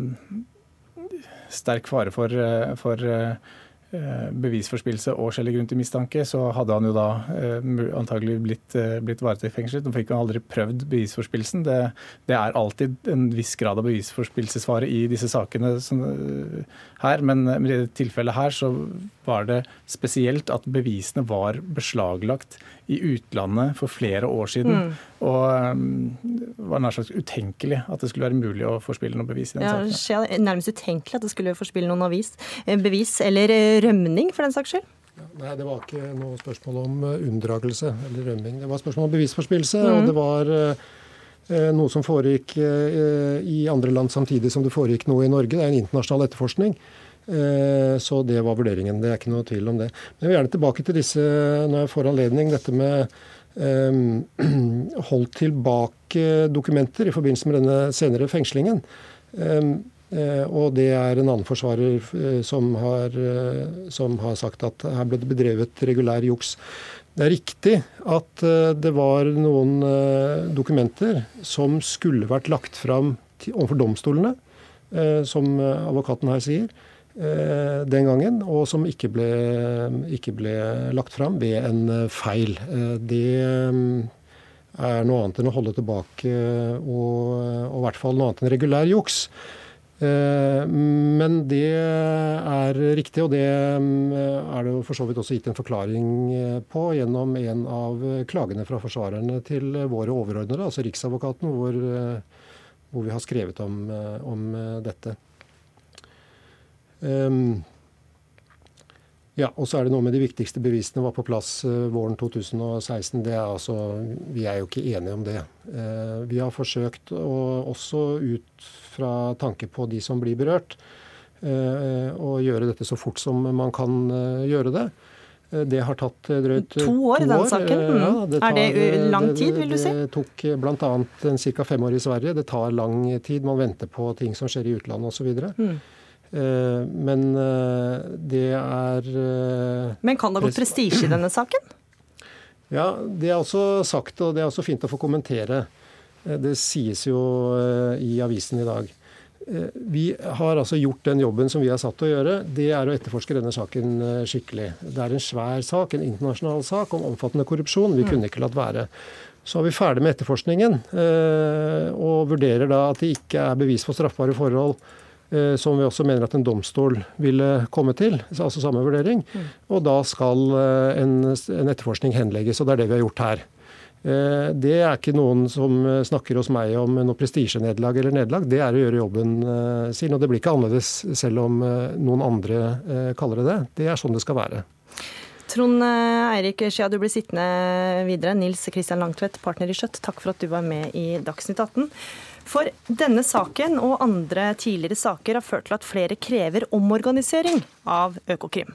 sterk fare for, eh, for eh, bevisforspillelse og skjellig grunn til mistanke, så hadde han jo da eh, antagelig blitt, eh, blitt varetektsfengslet. Nå fikk han aldri prøvd bevisforspillelsen. Det, det, er alltid en viss grad av bevisforspillelsesfare i disse sakene som, her, men i dette tilfellet her så var det spesielt at bevisene var beslaglagt i utlandet for flere år siden. Mm. Og um, var nær sagt utenkelig at det skulle være mulig å forspille noe bevis i den ja, saken. Ja, nærmest utenkelig at det skulle forspille noen avis, eh, bevis, eller eh, rømning for den saks skyld? Nei, det var ikke noe spørsmål om eh, unndragelse eller rømming. Det var spørsmål om bevisforspillelse, mm. og det var noe som foregikk i andre land samtidig som det foregikk noe i Norge. Det er en internasjonal etterforskning. Eh, så det var vurderingen. Det er ikke noe tvil om det. Men jeg vil gjerne tilbake til disse, når jeg får anledning, dette med [CLEARS THROAT] holdt tilbake dokumenter i forbindelse med denne senere fengslingen. Um, og det er en annen forsvarer som har, som har, sagt at her ble det bedrevet regulær juks. Det er riktig at det var noen dokumenter som skulle vært lagt fram overfor domstolene, som advokaten her sier. Eh, den gangen, og som ikke ble, ikke ble lagt fram ved en eh, feil. Eh, det er noe annet enn å holde tilbake, og, og i hvert fall noe annet enn regulær juks. Men det er riktig, og det er det jo for så vidt også gitt en forklaring på gjennom en av klagene fra forsvarerne til våre overordnede, altså Riksadvokaten, hvor, hvor vi har skrevet om, om dette. Um, ja, og så er det noe med de viktigste bevisene var på plass uh, våren 2016. Det er altså, Vi er jo ikke enige om det. Uh, vi har forsøkt, å, også ut fra tanke på de som blir berørt, uh, å gjøre dette så fort som man kan gjøre det. Det har tatt drøyt to år i den saken? Mm. Ja, det tar, er det lang tid, vil du si? Det tok bl.a. ca. fem år i Sverige. Det tar lang tid. Man venter på ting som skjer i utlandet osv. Mm. Eh, men eh, det er eh, Men kan det ha gått prestisje i denne saken? [CLEARS THROAT] Ja, det er også sagt, og det er også fint å få kommentere. Det sies jo i avisen i dag. Vi har altså gjort den jobben som vi er satt til å gjøre. Det er å etterforske denne saken skikkelig. Det er en svær sak, en internasjonal sak om omfattende korrupsjon. Vi mm. kunne ikke latt være. Så er vi ferdig med etterforskningen og vurderer da at det ikke er bevis for straffbare forhold som vi også mener at en domstol ville komme til, altså samme vurdering. Mm. Og da skal eh, en, en, etterforskning henlegges, og det er det vi har gjort her. Eh, det er ikke noen som snakker hos meg om noe prestisjenederlag eller nederlag. Det er å gjøre jobben sin. Og det blir ikke annerledes selv om noen andre kaller det det. Det er sånn det skal være. Trond Eirik Skia, du blir sittende videre. Nils Kristian Langtvedt, partner i Skjøtt, takk for at du var med i Dagsnytt 18. For denne saken og andre tidligere saker har ført til at flere krever omorganisering av Økokrim.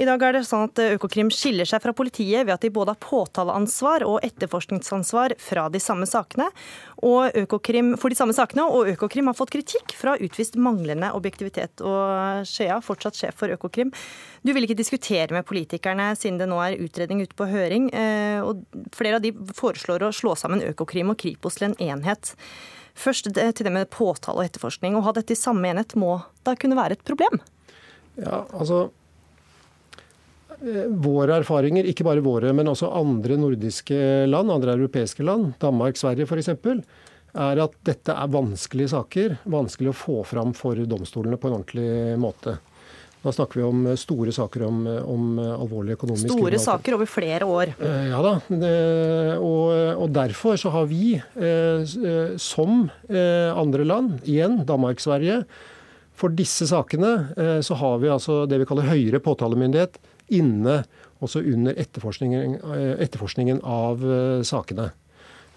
I dag er det sånn at Økokrim skiller seg fra politiet ved at de både har påtaleansvar og etterforskningsansvar fra de samme sakene, og Økokrim, for de samme sakene, og Økokrim har fått kritikk fra utvist manglende objektivitet. Og Skjea, fortsatt sjef for Økokrim, du vil ikke diskutere med politikerne siden det nå er utredning ute på høring, eh, og flere av de foreslår å slå sammen Økokrim og Kripos til en enhet. Først til det med påtale og etterforskning. Å ha dette i samme enhet må da kunne være et problem? Ja, altså eh, Våre erfaringer, ikke bare våre, men også andre nordiske land, andre europeiske land, Danmark, Sverige f.eks., er at dette er vanskelige saker. Vanskelig å få fram for domstolene på en ordentlig måte. Da snakker vi om eh, store saker om, eh, om eh, alvorlig økonomisk Store saker over flere år. Ja da. Og, og, derfor så har vi, som andre land, igjen Danmark, Sverige, for disse sakene så har vi altså det vi kaller høyere påtalemyndighet inne også under etterforskningen, etterforskningen av sakene.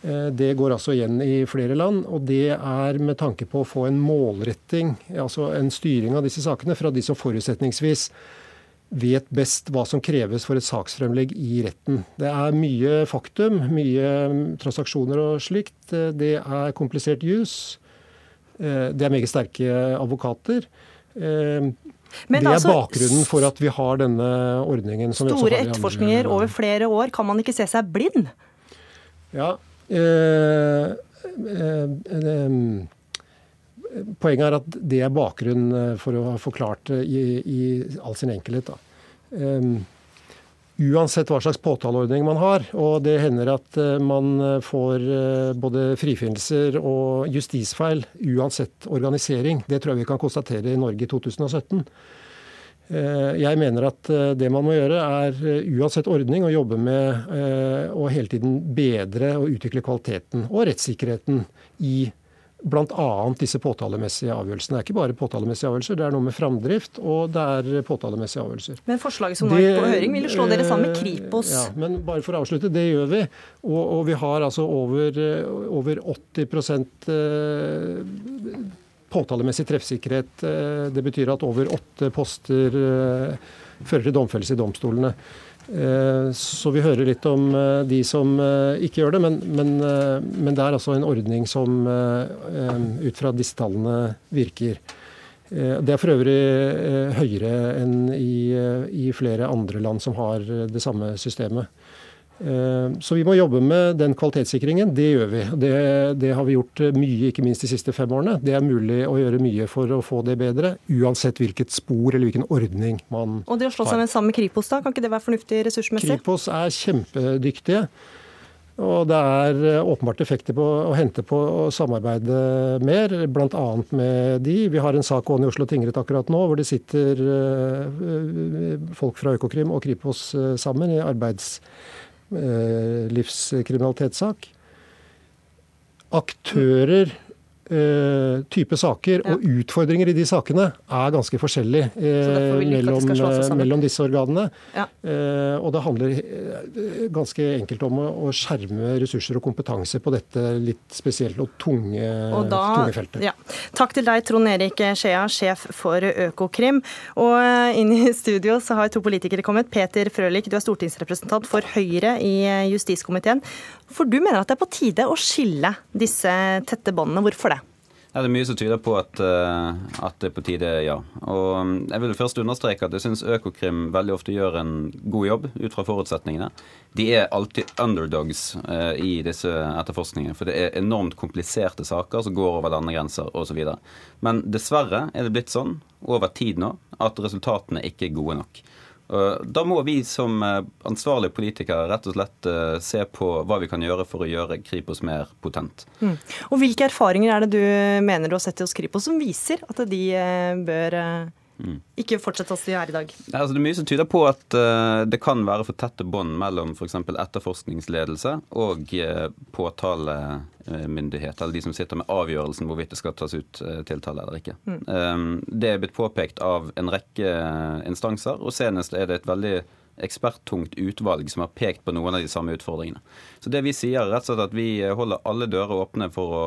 Eh, det går altså igjen i flere land, og det er med tanke på å få en målretting, altså en styring av disse sakene, fra de som forutsetningsvis vet best hva som kreves for et saksfremlegg i retten. Det er mye faktum, mye transaksjoner og slikt. Eh, det er komplisert jus. Eh, det er meget sterke advokater. Men det er altså, bakgrunnen for at vi har denne ordningen. store etterforskninger over flere år. Kan man ikke se seg blind? Ja, poenget er at det er bakgrunnen for å ha forklart det i, i all sin enkelhet. Da. Uansett hva slags påtaleordning man har, og det hender at man får både frifinnelser og justisfeil uansett organisering, det tror jeg vi kan konstatere i Norge i 2017. Eh, jeg mener at eh, det man må gjøre, er eh, uansett ordning å jobbe med å hele tiden bedre og utvikle kvaliteten og rettssikkerheten i bl.a. disse påtalemessige avgjørelsene. Det er ikke bare påtalemessige avgjørelser, det er noe med framdrift og det er påtalemessige avgjørelser. Men forslaget som nå er på høring, vil slå dere sammen med Kripos? Ja, men bare for å avslutte, det gjør vi. Og, og vi har altså over, over 80 påtalemessig treffsikkerhet. Eh, det betyr at over åtte poster eh, fører til domfellelse i domstolene. Eh, så vi hører litt om de som ikke gjør det, men, men, men det er altså en ordning som ut fra disse tallene virker. Det er for øvrig høyere enn i, i flere andre land som har det samme systemet. Eh, så vi må jobbe med den kvalitetssikringen. Det gjør vi. Det, det, har vi gjort mye, ikke minst de siste fem årene. Det er mulig å gjøre mye for å få det bedre, uansett hvilket spor eller hvilken ordning man har. Og det å slå seg sammen med Kripos, da? Kan ikke det være fornuftig ressursmessig? Kripos er kjempedyktige. Og det er eh, åpenbart effekter på å hente på å samarbeide mer, bl.a. med de. Vi har en sak gående i Oslo tingrett akkurat nå hvor det sitter eh, folk fra Økokrim og Kripos sammen i arbeids Eh, livskriminalitetssak. Aktører type saker ja. og utfordringer i de sakene er ganske forskjellig uh, mellom, mellom, disse organene. Ja. Uh, og det handler ganske enkelt om å, å, skjerme ressurser og kompetanse på dette litt spesielle og tunge, og da, tunge feltet. Ja. Takk til deg, Trond Erik Skjea, sjef for Økokrim. Og inn i studio så har to politikere kommet. Peter Frølich, du er stortingsrepresentant for Høyre i justiskomiteen. For du mener at det er på tide å skille disse tette båndene. Hvorfor det? Ja, det er mye som tyder på at, eh, at, det er på tide, ja. Og mm, jeg vil først understreke at jeg syns Økokrim veldig ofte gjør en god jobb ut fra forutsetningene. De er alltid underdogs eh, i disse etterforskningene, for det er enormt kompliserte saker som går over landegrenser osv. Men dessverre er det blitt sånn over tid nå at resultatene ikke er gode nok. Da må vi som eh, ansvarlige politikere rett og slett eh, se på hva vi kan gjøre for å gjøre Kripos mer potent. Mm. Og Hvilke erfaringer er det du mener du har sett hos Kripos som viser at de eh, bør. Ikke fortsett sånn som de er i dag. Altså det er mye som tyder på at uh, det kan være for tette bånd mellom f.eks. etterforskningsledelse og uh, påtalemyndighet, eller de som sitter med avgjørelsen hvorvidt det skal tas ut uh, tiltale eller ikke. Mm. Um, det er blitt påpekt av en rekke instanser, og senest er det et veldig eksperttungt utvalg som har pekt på noen av de samme utfordringene. Så det vi sier, er rett og slett at vi holder alle dører åpne for å,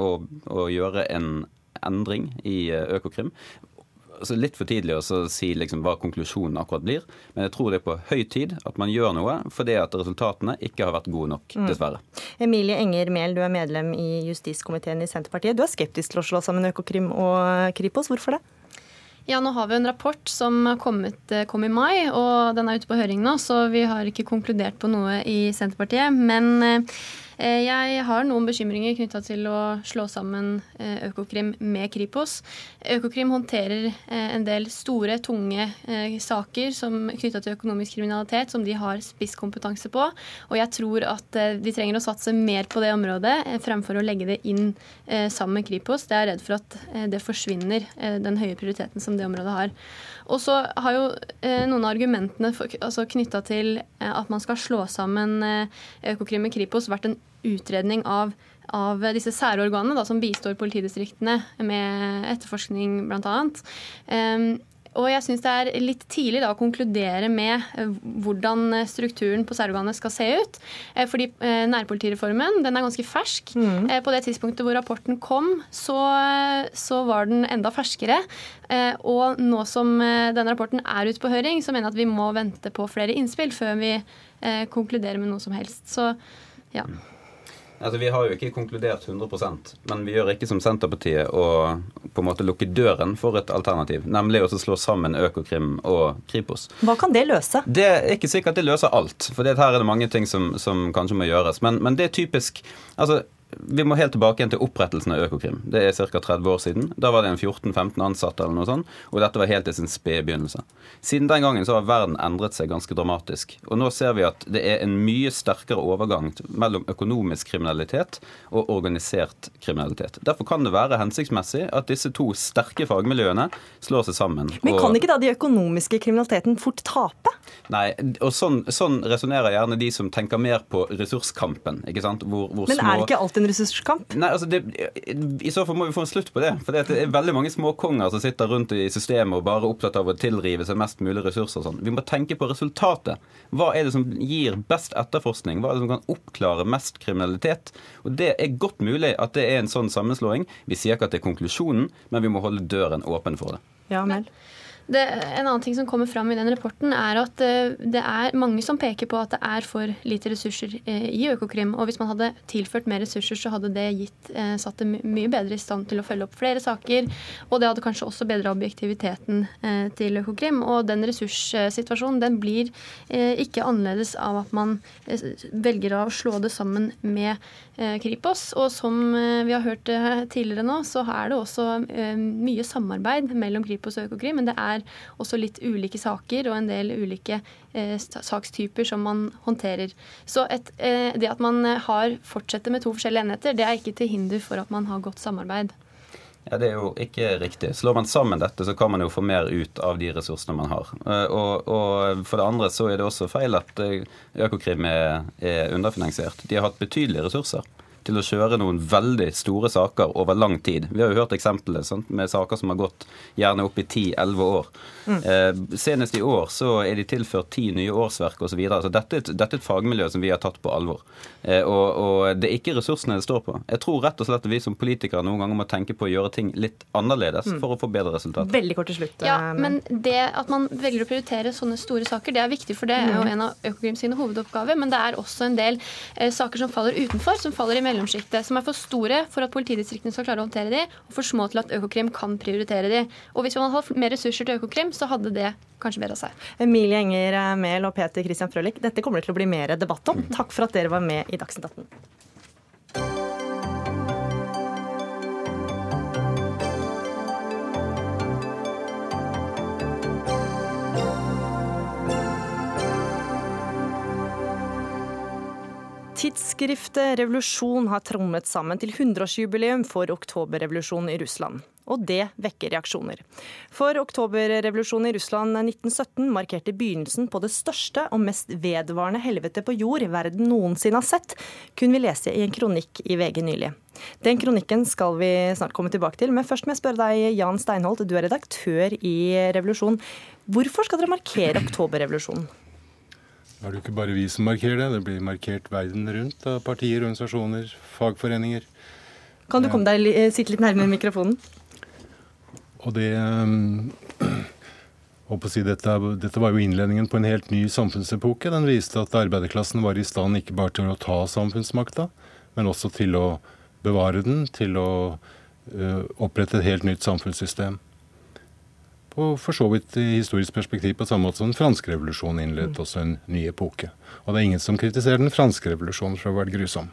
å, å gjøre en endring i Økokrim altså litt for tidlig å si liksom hva konklusjonen akkurat blir, men jeg tror det er på høy tid at man gjør noe fordi at resultatene ikke har vært gode nok, mm. dessverre. Mm. Emilie Enger Mehl, du er medlem i justiskomiteen i Senterpartiet. Du er skeptisk til å slå sammen Økokrim og Kripos. Hvorfor det? Ja, nå har vi en rapport som kommet, eh, kom i mai, og den er ute på høring nå, så vi har ikke konkludert på noe i Senterpartiet. Men eh, Eh, jeg har noen bekymringer knytta til å slå sammen eh, Økokrim med Kripos. Økokrim håndterer eh, en del store, tunge saker knytta til økonomisk kriminalitet som de har spisskompetanse på. Og jeg tror at de trenger å satse mer på det området fremfor å legge det inn sammen med Kripos. Det er redd for at det forsvinner, den høye prioriteten som det området har. Og så har jo eh, noen av argumentene altså knytta til eh, at man skal slå sammen eh, Økokrim med Kripos, vært en utredning av av disse særorganene da, som bistår politidistriktene med etterforskning bl.a. Um, og jeg syns det er litt tidlig da å konkludere med eh, hvordan strukturen på særorganet skal se ut. Eh, fordi eh, nærpolitireformen den er ganske fersk. Mm. På det tidspunktet hvor rapporten kom, så, så, var den enda ferskere. Og nå som denne rapporten er ute på høring, så mener jeg at vi må vente på flere innspill før vi konkluderer med noe som helst. Så ja. Altså, Vi har jo ikke konkludert 100% men vi gjør ikke som Senterpartiet å på en måte lukke døren for et alternativ, nemlig å slå sammen Økokrim og Kripos. Hva kan det løse? Det er ikke sikkert det løser alt, for her er det mange ting som, som kanskje må gjøres. Men, men det er typisk altså vi må helt tilbake igjen til opprettelsen av Økokrim. Det er ca. 30 år siden. Da var det en 14-15 ansatte, eller noe sånt, og dette var helt i sin spede begynnelse. Siden den gangen så har verden endret seg ganske dramatisk. Og nå ser vi at det er en mye sterkere overgang mellom økonomisk kriminalitet og organisert kriminalitet. Derfor kan det være hensiktsmessig at disse to sterke fagmiljøene slår seg sammen. Men kan ikke da de økonomiske kriminaliteten fort tape? Nei, og sånn, sånn resonnerer gjerne de som tenker mer på ressurskampen. ikke sant? Hvor, hvor Men er det ikke alltid en ressurskamp? Nei, altså det, I så fall må vi få en slutt på det. For det er veldig mange småkonger som sitter rundt i systemet og bare er opptatt av å tilrive seg mest mulig ressurser. og sånn. Vi må tenke på resultatet. Hva er det som gir best etterforskning? Hva er det som kan oppklare mest kriminalitet? Og Det er godt mulig at det er en sånn sammenslåing. Vi sier ikke at det er konklusjonen, men vi må holde døren åpen for det. Ja, Mel. Det, en annen ting som kommer fram i den rapporten, er at uh, det er mange som peker på at det er for lite ressurser uh, i Økokrim. Og hvis man hadde tilført mer ressurser, så hadde det gitt, uh, satt det mye bedre i stand til å følge opp flere saker. Og det hadde kanskje også bedra objektiviteten til Økokrim. Og den ressurssituasjonen den blir ikke annerledes av at man velger å slå det sammen med Kripos. Og som vi har hørt tidligere nå, så er det også mye samarbeid mellom Kripos og Økokrim. men det er også litt ulike saker og en del ulike eh, sakstyper som man håndterer. Så et, eh, det at man har fortsetter med to forskjellige enheter, det er ikke til hinder for at man har godt samarbeid. Ja, Det er jo ikke riktig. Slår man sammen dette, så kan man jo få mer ut av de ressursene man har. Eh, og, og For det andre så er det også feil at eh, Økokrim er, er underfinansiert. De har hatt betydelige ressurser til å kjøre noen veldig store saker over lang tid. Vi har jo hørt eksempler sant, med saker som har gått gjerne opp i 10-11 år. Mm. Eh, senest i år så er de tilført ti nye årsverk osv. Så videre. så dette, dette, er et fagmiljø som vi har tatt på alvor. Eh, og, og, det er ikke ressursene det står på. Jeg tror rett og slett at vi som politikere noen ganger må tenke på å gjøre ting litt annerledes mm. for å få bedre resultater. Veldig kort til slutt. Ja, eh, men det at man velger å prioritere sånne store saker, det er viktig, for det er jo mm. en av Økokrim sine hovedoppgaver. Men det er også en del eh, saker som faller utenfor, som faller i mellomsjiktet. Som er for store for at politidistriktene skal klare å håndtere de, og for små til at Økokrim kan prioritere de. Og hvis man hadde hatt mer ressurser til Økokrim, så hadde det kanskje bedre seg. Emilie Enger Mehl og Peter Christian Frølich, dette kommer det til å bli mer debatt om. Takk for at dere var med i Dagsnytt 18. Tidsskriftet Revolusjon har trommet sammen til 100-årsjubileum for oktoberrevolusjonen i Russland. Og det vekker reaksjoner. For oktoberrevolusjonen i Russland 1917 markerte begynnelsen på det største og mest vedvarende helvete på jord verden noensinne har sett, kunne vi lese i en kronikk i VG nylig. Den kronikken skal vi snart komme tilbake til, men først må jeg spørre deg, Jan Steinholt, du er redaktør i Revolusjon. Hvorfor skal dere markere oktoberrevolusjonen? Det er det ikke bare vi som markerer det. Det blir markert verden rundt av partier, organisasjoner, fagforeninger. Kan du komme deg eh, sitte litt nærmere mikrofonen? Og det å si dette, dette, var jo innledningen på en helt ny samfunnsepoke. Den viste at arbeiderklassen var i stand ikke bare til å ta samfunnsmakta, men også til å bevare den, til å uh, opprette et helt nytt samfunnssystem og for så vidt i historisk perspektiv på samme måte som den franske revolusjonen innledet også en ny epoke. Og det er ingen som kritiserer den franske revolusjonen for å ha vært grusom.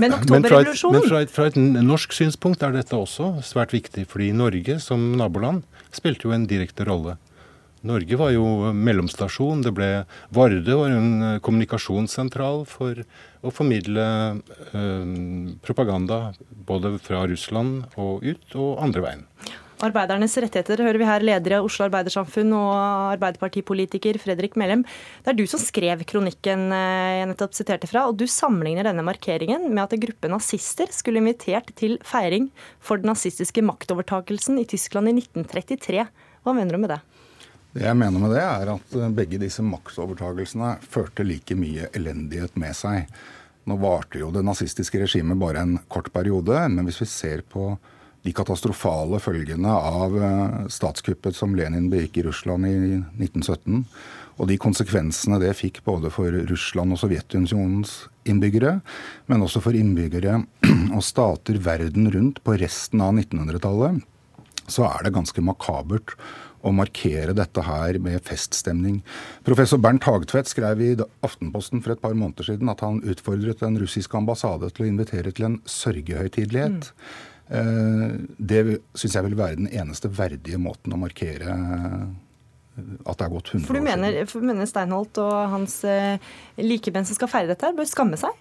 Men oktoberrevolusjonen? Men fra et, fra et, norsk synspunkt er dette også svært viktig, fordi Norge som naboland spilte jo en direkte rolle. Norge var jo mellomstasjon. det ble, Varde var en kommunikasjonssentral for å formidle eh, propaganda både fra Russland og ut, og andre veien. Arbeidernes rettigheter hører vi her leder av Oslo Arbeidersamfunn og Arbeiderpartipolitiker Fredrik Mellem. Det er du som skrev kronikken eh, jeg nettopp siterte fra, og du sammenligner denne markeringen med at en gruppe nazister skulle invitert til feiring for den nazistiske maktovertakelsen i Tyskland i 1933. Hva mener du med det? Det jeg mener med det, er at eh, begge disse maktovertagelsene førte like mye elendighet med seg. Nå varte jo det nazistiske regimet bare en kort periode, men hvis vi ser på de katastrofale følgene av eh, statskuppet som Lenin begikk i Russland i 1917, og de konsekvensene det fikk både for Russland og Sovjetunionens innbyggere, men også for innbyggere [CLEARS THROAT] og stater verden rundt på resten av 1900-tallet, så er det ganske makabert å markere dette her med feststemning. Professor Bernt Hagtvedt skrev i Aftenposten for et par måneder siden at han utfordret den russiske ambassade til å invitere til en sørgehøytidelighet. Mm. Eh, det syns jeg vil være den eneste verdige måten å markere eh, at det er gått 100 for du mener, for mener Steinholt og hans eh, likemenn som skal feire dette, bør skamme seg?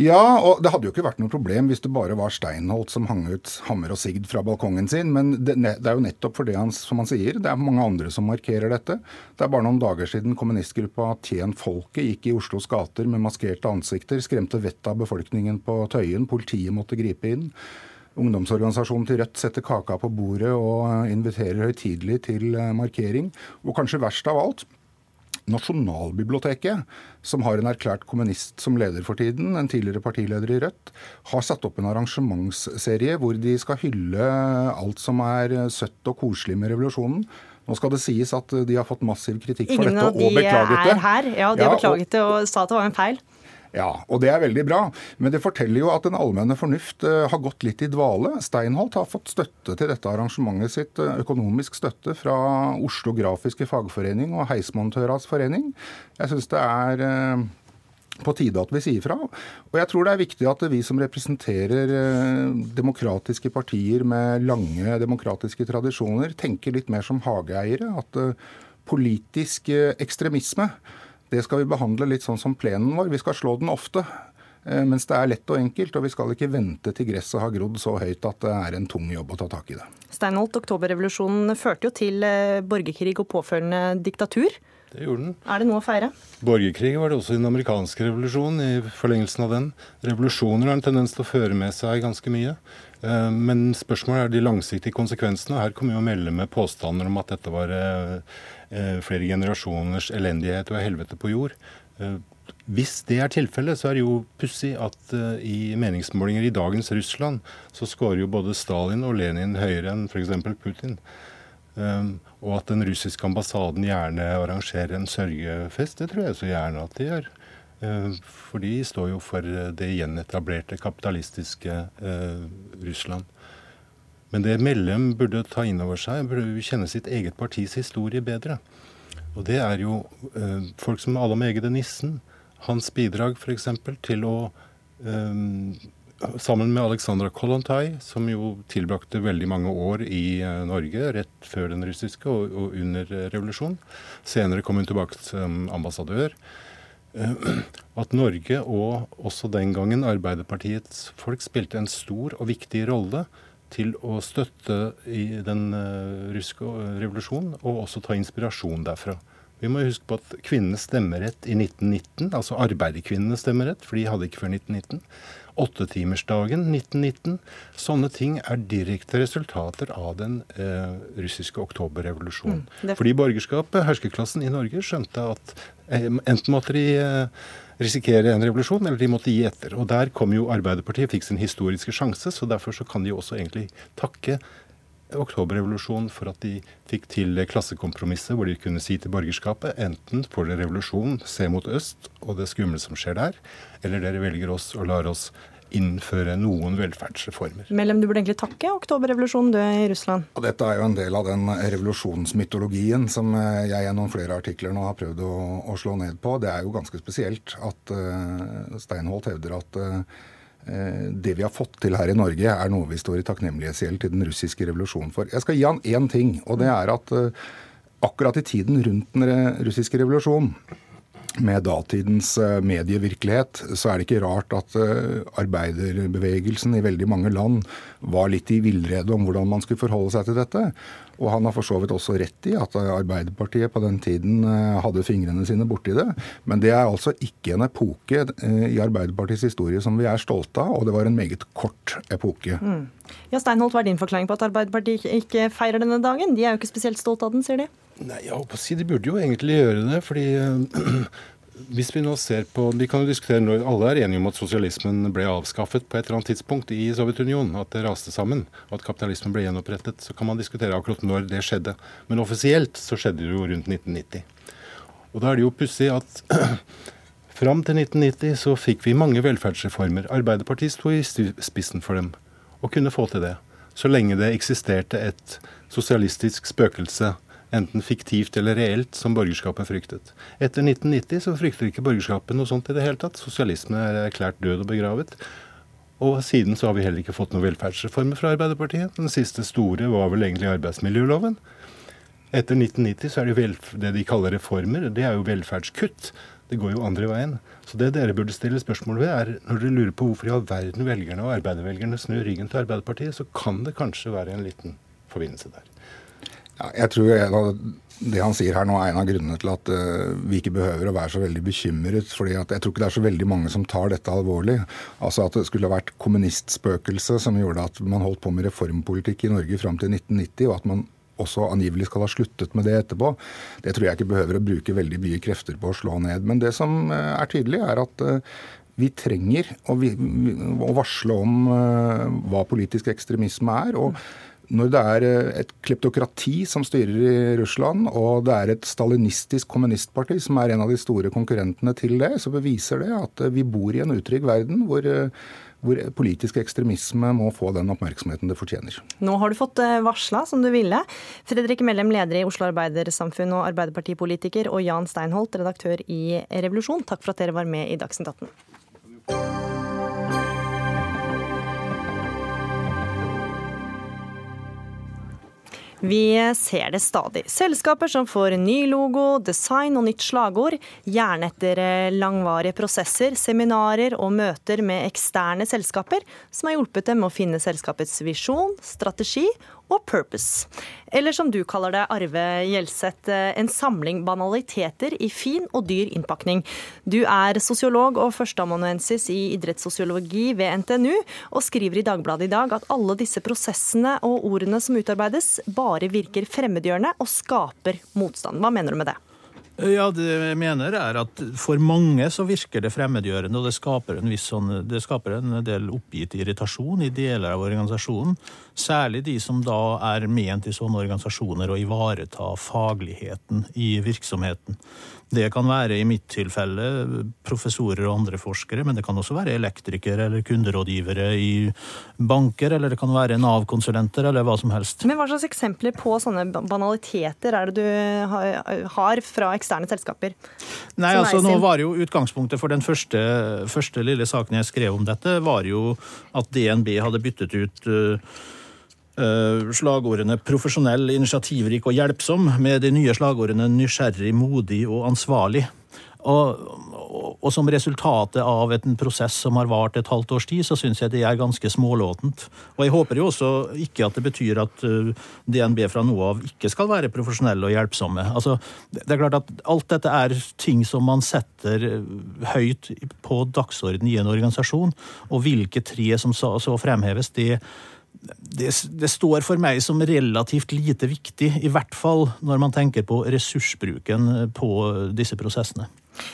Ja, og det hadde jo ikke vært noe problem hvis det bare var Steinholt som hang ut hammer og sigd fra balkongen sin. Men det, det, er jo nettopp for det han, som han sier, det er mange andre som markerer dette. Det er bare noen dager siden kommunistgruppa Tjen Folket gikk i Oslos gater med maskerte ansikter, skremte vettet av befolkningen på Tøyen. Politiet måtte gripe inn. Ungdomsorganisasjonen til Rødt setter kaka på bordet og eh, inviterer høytidelig til eh, markering. Og kanskje verst av alt, Nasjonalbiblioteket, som har en erklært kommunist som leder for tiden, en tidligere partileder i Rødt, har satt opp en arrangementsserie hvor de skal hylle alt som er søtt og koselig med revolusjonen. Nå skal det sies at de har fått massiv kritikk for Ingen dette og beklaget det. Ingen av de er her. Ja, de har beklaget det og sa at det var en feil. Ja, og det er veldig bra. Men det forteller jo at den allmenne fornuft uh, har gått litt i dvale. Steinholt har fått støtte til dette arrangementet sitt, uh, økonomisk støtte fra Oslo Grafiske Fagforening og Heismontøras Forening. Jeg syns det er uh, på tide at vi sier fra. Og jeg tror det er viktig at vi som representerer demokratiske partier med lange demokratiske tradisjoner, tenker litt mer som hageeiere. At politisk ekstremisme det skal vi behandle litt sånn som plenen vår. Vi skal slå den ofte. Eh, mens det er lett og enkelt, og vi skal ikke vente til gresset har grodd så høyt at det er en tung jobb å ta tak i det. Steinholt, oktoberrevolusjonen førte jo til eh, borgerkrig og påfølgende diktatur. Det gjorde den. Er det noe å feire? Borgerkrig var det også i den amerikanske revolusjonen, i forlengelsen av den. Revolusjoner har en tendens til å føre med seg ganske mye. Eh, men spørsmålet er de langsiktige konsekvensene. Her kommer vi å melde med påstander om at dette var flere generasjoners elendighet og helvete på jord. Eh, hvis det er tilfellet, så er det jo pussig at uh, i meningsmålinger i dagens Russland, så skårer jo både Stalin og Lenin høyere enn f.eks. Putin. Um, og at den russiske ambassaden gjerne arrangerer en sørgefest, det tror jeg så gjerne at de gjør. Uh, for de står jo for det gjenetablerte kapitalistiske uh, Russland. Men det Mellem burde ta inn over seg, burde kjenne sitt eget partis historie bedre. Og det er jo eh, folk som Adam Egede Nissen. Hans bidrag f.eks. til å eh, Sammen med Alexandra Kollontai, som jo tilbrakte veldig mange år i eh, Norge rett før den russiske og, og under revolusjonen. Senere kom hun tilbake som ambassadør. at Norge og også den gangen Arbeiderpartiets folk spilte en stor og viktig rolle til å støtte i den russiske revolusjonen, og også ta inspirasjon derfra. Vi må huske på at kvinnenes stemmerett i 1919, altså arbeiderkvinnenes stemmerett, for de hadde ikke før 1919, åttetimersdagen 1919. Sånne ting er direkte resultater av den eh, russiske oktoberrevolusjonen. Mm, Fordi borgerskapet, herskerklassen i Norge, skjønte at eh, enten måtte de eh, risikere en revolusjon, eller de måtte gi etter. Og der kom jo Arbeiderpartiet, fikk sin historiske sjanse, så derfor så kan de også egentlig takke oktoberrevolusjonen for at de fikk til klassekompromisset, hvor de kunne si til borgerskapet enten får dere revolusjon, se mot øst og det skumle som skjer der, eller dere velger oss og lar oss innføre noen velferdsreformer. Mellom du burde egentlig takke oktoberrevolusjonen du i Russland? Og dette er jo en del av den revolusjonsmytologien som eh, jeg gjennom flere artikler nå har prøvd å, å slå ned på. Det er jo ganske spesielt at uh, Steinholt hevder at uh, det vi har fått til her i Norge, er noe vi står i takknemlighetsgjeld til den russiske revolusjonen for. Jeg skal gi han én ting, og det er at akkurat i tiden rundt den russiske revolusjonen, med datidens eh, medievirkelighet, så er det ikke rart at arbeiderbevegelsen i veldig mange land var litt i villrede om hvordan man skulle forholde seg til dette. Og han har for så vidt også rett i at Arbeiderpartiet på den tiden eh, hadde fingrene sine borti det. Men det er altså ikke en epoke eh, i Arbeiderpartiets historie som vi er stolte av, og det var en meget kort epoke. Mm. Ja, Steinholt, hva er din forklaring på at Arbeiderpartiet ikke feirer denne dagen? De er jo ikke spesielt stolte av den, sier de. Nei, jeg håper å si De burde jo egentlig gjøre det, fordi [CLEARS THROAT] hvis vi nå ser på Vi kan jo diskutere når alle er enige om at sosialismen ble avskaffet på et eller annet tidspunkt i Sovjetunionen, at det raste sammen, og at kapitalismen ble gjenopprettet. Så kan man diskutere akkurat når det skjedde. Men offisielt så skjedde det jo rundt 1990. Og da er det jo pussig at [CLEARS THROAT] fram til 1990 så fikk vi mange velferdsreformer. Arbeiderpartiet sto i spissen for dem, og kunne få til det. Så lenge det eksisterte et sosialistisk spøkelse enten fiktivt eller reelt, som borgerskapet fryktet. Etter 1990 så frykter ikke borgerskapet noe sånt i det hele tatt. Sosialisme er erklært død og begravet. Og siden så har vi heller ikke fått noen velferdsreformer fra Arbeiderpartiet. Den siste store var vel egentlig arbeidsmiljøloven. Etter 1990 så er det det de kaller reformer. Det er jo velferdskutt. Det går jo andre veien. Så det dere burde stille spørsmål ved, er når dere lurer på hvorfor i all verden velgerne og arbeidervelgerne snur ryggen til Arbeiderpartiet, så kan det kanskje være en liten forbindelse der. Ja, jeg tror det han sier her nå er en av grunnene til at uh, vi ikke behøver å være så veldig bekymret. fordi Jeg tror ikke det er så veldig mange som tar dette alvorlig. Altså At det skulle ha vært kommunistspøkelse som gjorde at man holdt på med reformpolitikk i Norge fram til 1990, og at man også angivelig skal ha sluttet med det etterpå, det tror jeg ikke behøver å bruke veldig mye krefter på å slå ned. Men det som uh, er tydelig, er at uh, vi trenger å varsle om hva politisk ekstremisme er. og når det er eh, et kleptokrati som styrer i Russland, og det er et stalinistisk kommunistparti som er en av de store konkurrentene til det, så beviser det at eh, vi bor i en utrygg verden hvor, eh, hvor politisk ekstremisme må få den oppmerksomheten det fortjener. Nå har du fått varsla som du ville. Fredrik Mellem, leder i Oslo Arbeidersamfunn og Arbeiderpartipolitiker, og Jan Steinholt, redaktør i Revolusjon, takk for at dere var med i Dagsnytt 18. Vi ser det stadig. Selskaper som får ny logo, design og nytt slagord, gjerne etter eh, langvarige prosesser, seminarer og møter med eksterne selskaper, som har hjulpet dem å finne selskapets visjon, strategi og purpose. Eller som du kaller det, Arve Gjelseth, eh, en samling banaliteter i fin og dyr innpakning. Du er sosiolog og førsteamanuensis i idrettssosiologi ved NTNU, og skriver i Dagbladet i dag at alle disse prosessene og ordene som utarbeides, bare virker fremmedgjørende og skaper motstand. Hva mener du med det? Ja, det jeg mener er at For mange så virker det fremmedgjørende, og det skaper en, sånn, det skaper en del oppgitt irritasjon i deler av organisasjonen. Særlig de som da er ment i sånne organisasjoner å ivareta fagligheten i virksomheten. Det kan være i mitt tilfelle professorer og andre forskere, men det kan også være elektrikere eller kunderådgivere i banker, eller det kan være Nav-konsulenter eller hva som helst. Men Hva slags eksempler på sånne banaliteter er det du har fra eksterne selskaper? Nei, altså nå var jo Utgangspunktet for den første, første lille saken jeg skrev om dette, var jo at DNB hadde byttet ut uh, slagordene 'profesjonell, initiativrik og hjelpsom' med de nye slagordene 'nysgjerrig, modig og ansvarlig'. Og, og som resultatet av en prosess som har vart et halvt års tid, så syns jeg det er ganske smålåtent. Og jeg håper jo også ikke at det betyr at eh, DNB fra nå av ikke skal være profesjonelle og hjelpsomme. Altså, det er klart at alt dette er ting som man setter eh, høyt på dagsorden i en organisasjon, og hvilke tre som så, så fremheves, det det, det, står for meg som relativt lite viktig, i hvert fall når man tenker på ressursbruken på disse prosessene.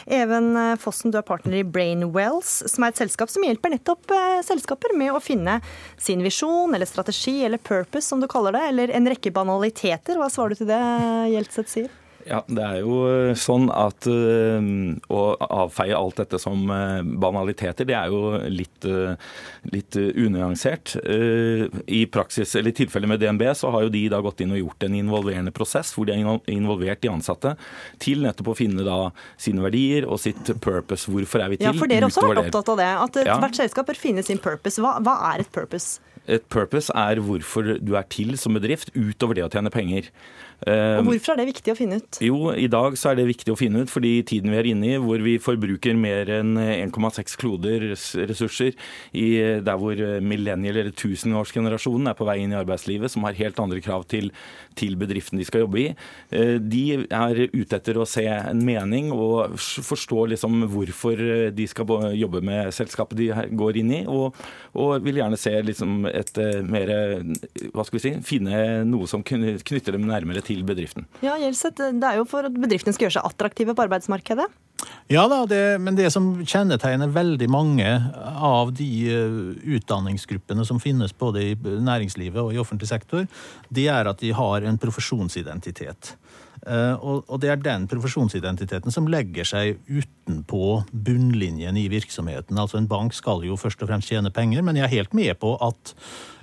Even eh, Fossen, du er partner i Brainwells, som er et selskap som hjelper nettopp eh, selskaper med å finne sin visjon eller strategi eller purpose, som du kaller det, eller en rekke banaliteter. Hva svarer du til det Hjeltseth sier? Ja, Det er jo eh, sånn at uh, å avfeie alt dette som uh, banaliteter, det er jo litt, uh, litt unyansert. I praksis, eller i tilfelle med DNB så har jo de da gått inn og gjort en involverende prosess hvor de har involvert de ansatte til nettopp å finne da sine verdier og sitt purpose. Hvorfor er vi til? Ja, for dere også har vært opptatt av det. At ja. hvert selskap bør finne sin purpose. Hva, hva er et purpose? Et purpose er hvorfor du er til som bedrift, utover det å tjene penger. Og ehm, Hvorfor er det viktig å finne ut? Jo, I dag så er det viktig å finne ut fordi tiden vi er inne i, hvor vi forbruker mer enn 1,6 kloder ressurser, i der hvor millennial- eller tusenårsgenerasjonen er på vei inn i arbeidslivet, som har helt andre krav til, til bedriften de skal jobbe i, eh, de er ute etter å se en mening og forstå liksom hvorfor de skal jobbe med selskapet de går inn i, og, og vil gjerne se liksom et eh, mer Hva skal vi si Finne noe som knytter dem nærmere til til bedriften. Ja, Gjelseth, Det er jo for at bedriftene skal gjøre seg attraktive på arbeidsmarkedet? Ja da, det, men det som kjennetegner veldig mange av de eh, utdanningsgruppene som finnes både i næringslivet og i offentlig sektor, det er at de har en profesjonsidentitet. Eh, og det er den profesjonsidentiteten som legger seg utenpå bunnlinjen i virksomheten. Altså En bank skal jo først og fremst tjene penger, men jeg er helt med på at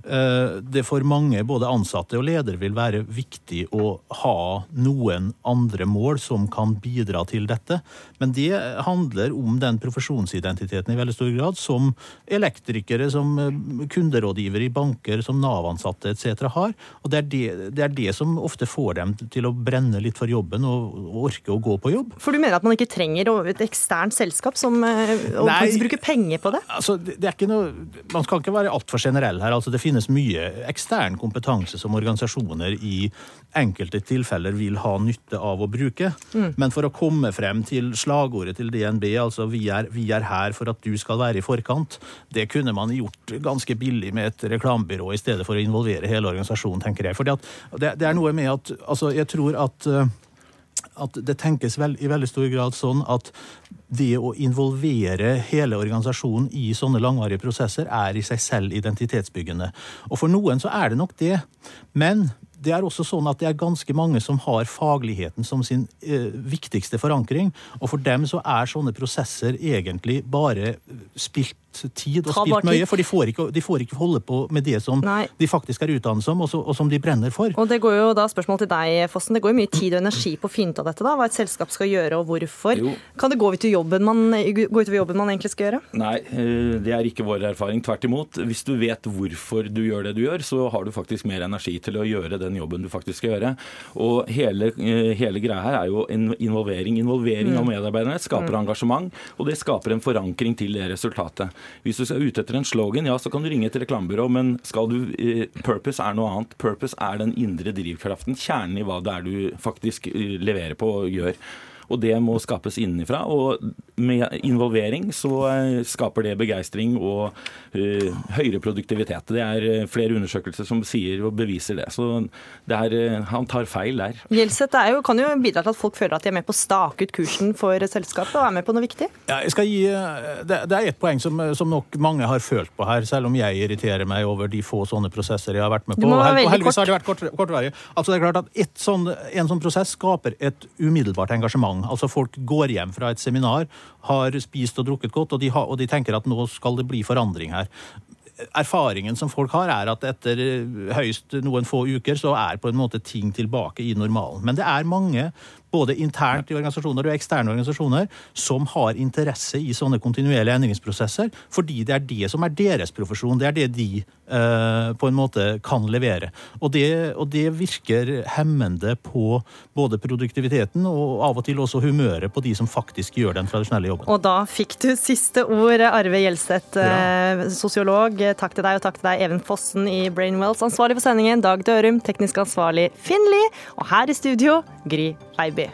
det for mange, både ansatte og ledere, vil være viktig å ha noen andre mål som kan bidra til dette. Men det handler om den profesjonsidentiteten i veldig stor grad, som elektrikere, som eh, kunderådgivere i banker, som Nav-ansatte etc. har. Og det er det, det er det, som ofte får dem til å brenne litt for jobben og, og orke å gå på jobb. For du mener at man ikke trenger et eksternt selskap som eh, Nei, faktisk bruker penger på det? Altså, det er ikke noe, man skal ikke være altfor generell her. altså Det finnes finnes mye ekstern kompetanse som organisasjoner i enkelte tilfeller vil ha nytte av å bruke. Mm. Men for å komme frem til slagordet til DNB, altså vi er, vi er, her for at du skal være i forkant', det kunne man gjort ganske billig med et reklamebyrå i stedet for å involvere hele organisasjonen, tenker jeg. For det, det, er noe med at altså, jeg tror at at det tenkes vel, i veldig stor grad sånn at det å involvere hele organisasjonen i sånne langvarige prosesser er i seg selv identitetsbyggende. Og for noen så er det nok det. Men det er også sånn at det er ganske mange som har fagligheten som sin eh, viktigste forankring. Og for dem så er sånne prosesser egentlig bare spilt tid og spilt mye. For de får, ikke, de får, ikke, holde på med det som Nei. de faktisk er utdannet som, og, så, og, som de brenner for. Og det går jo da spørsmål til deg, Fossen. Det går jo mye tid og energi på å finne ut av dette. da, Hva et selskap skal gjøre og hvorfor. Jo. Kan det gå utover jobben, man, gå utover jobben man egentlig skal gjøre? Nei, eh, det er ikke vår erfaring. Tvert imot. Hvis du vet hvorfor du gjør det du gjør, så har du faktisk mer energi til å gjøre den jobben du faktisk skal gjøre. Og hele, eh, hele greia her er jo involvering. Involvering mm. av medarbeiderne skaper mm. engasjement, og det skaper en forankring til det resultatet. Hvis du skal ute etter en slogan, ja, så kan du ringe et reklamebyrå, men skal du eh, Purpose er noe annet. Purpose er den indre drivkraften, kjernen i hva det er du faktisk eh, leverer på og gjør. Og det må skapes innenfra. Og med involvering så eh, skaper det begeistring og uh, høyere produktivitet. Det er uh, flere undersøkelser som sier og beviser det. Så det er, uh, han tar feil der. Gjelseth kan jo bidra til at folk føler at de er med på å stake ut kursen for selskapet og er med på noe viktig? Ja, jeg skal gi, det, det er ett poeng som, som, nok mange har følt på her, selv om jeg irriterer meg over de få sånne prosesser jeg har vært med på. Og heldigvis har det vært kort, kortvarig. Altså, det er klart at sånn, En sånn prosess skaper et umiddelbart engasjement. Altså Folk går hjem fra et seminar har spist og drukket godt, og de, har, og de tenker at nå skal det bli forandring her erfaringen som folk har, er at etter høyst noen få uker så er på en måte ting tilbake i normalen. Men det er mange både internt i organisasjoner og eksterne organisasjoner, som har interesse i sånne kontinuerlige endringsprosesser, fordi det er det som er deres profesjon. Det er det de eh, på en måte kan levere. Og det, og det virker hemmende på både produktiviteten og av og til også humøret på de som faktisk gjør den tradisjonelle jobben. Og da fikk du siste ord, Arve Gjelseth, ja. sosiolog. Takk til deg, og takk til deg, Even Fossen i Brainwells. Ansvarlig for sendingen, Dag Dørum. Teknisk ansvarlig, Finn Lie. Og her i studio, Gry Eiby.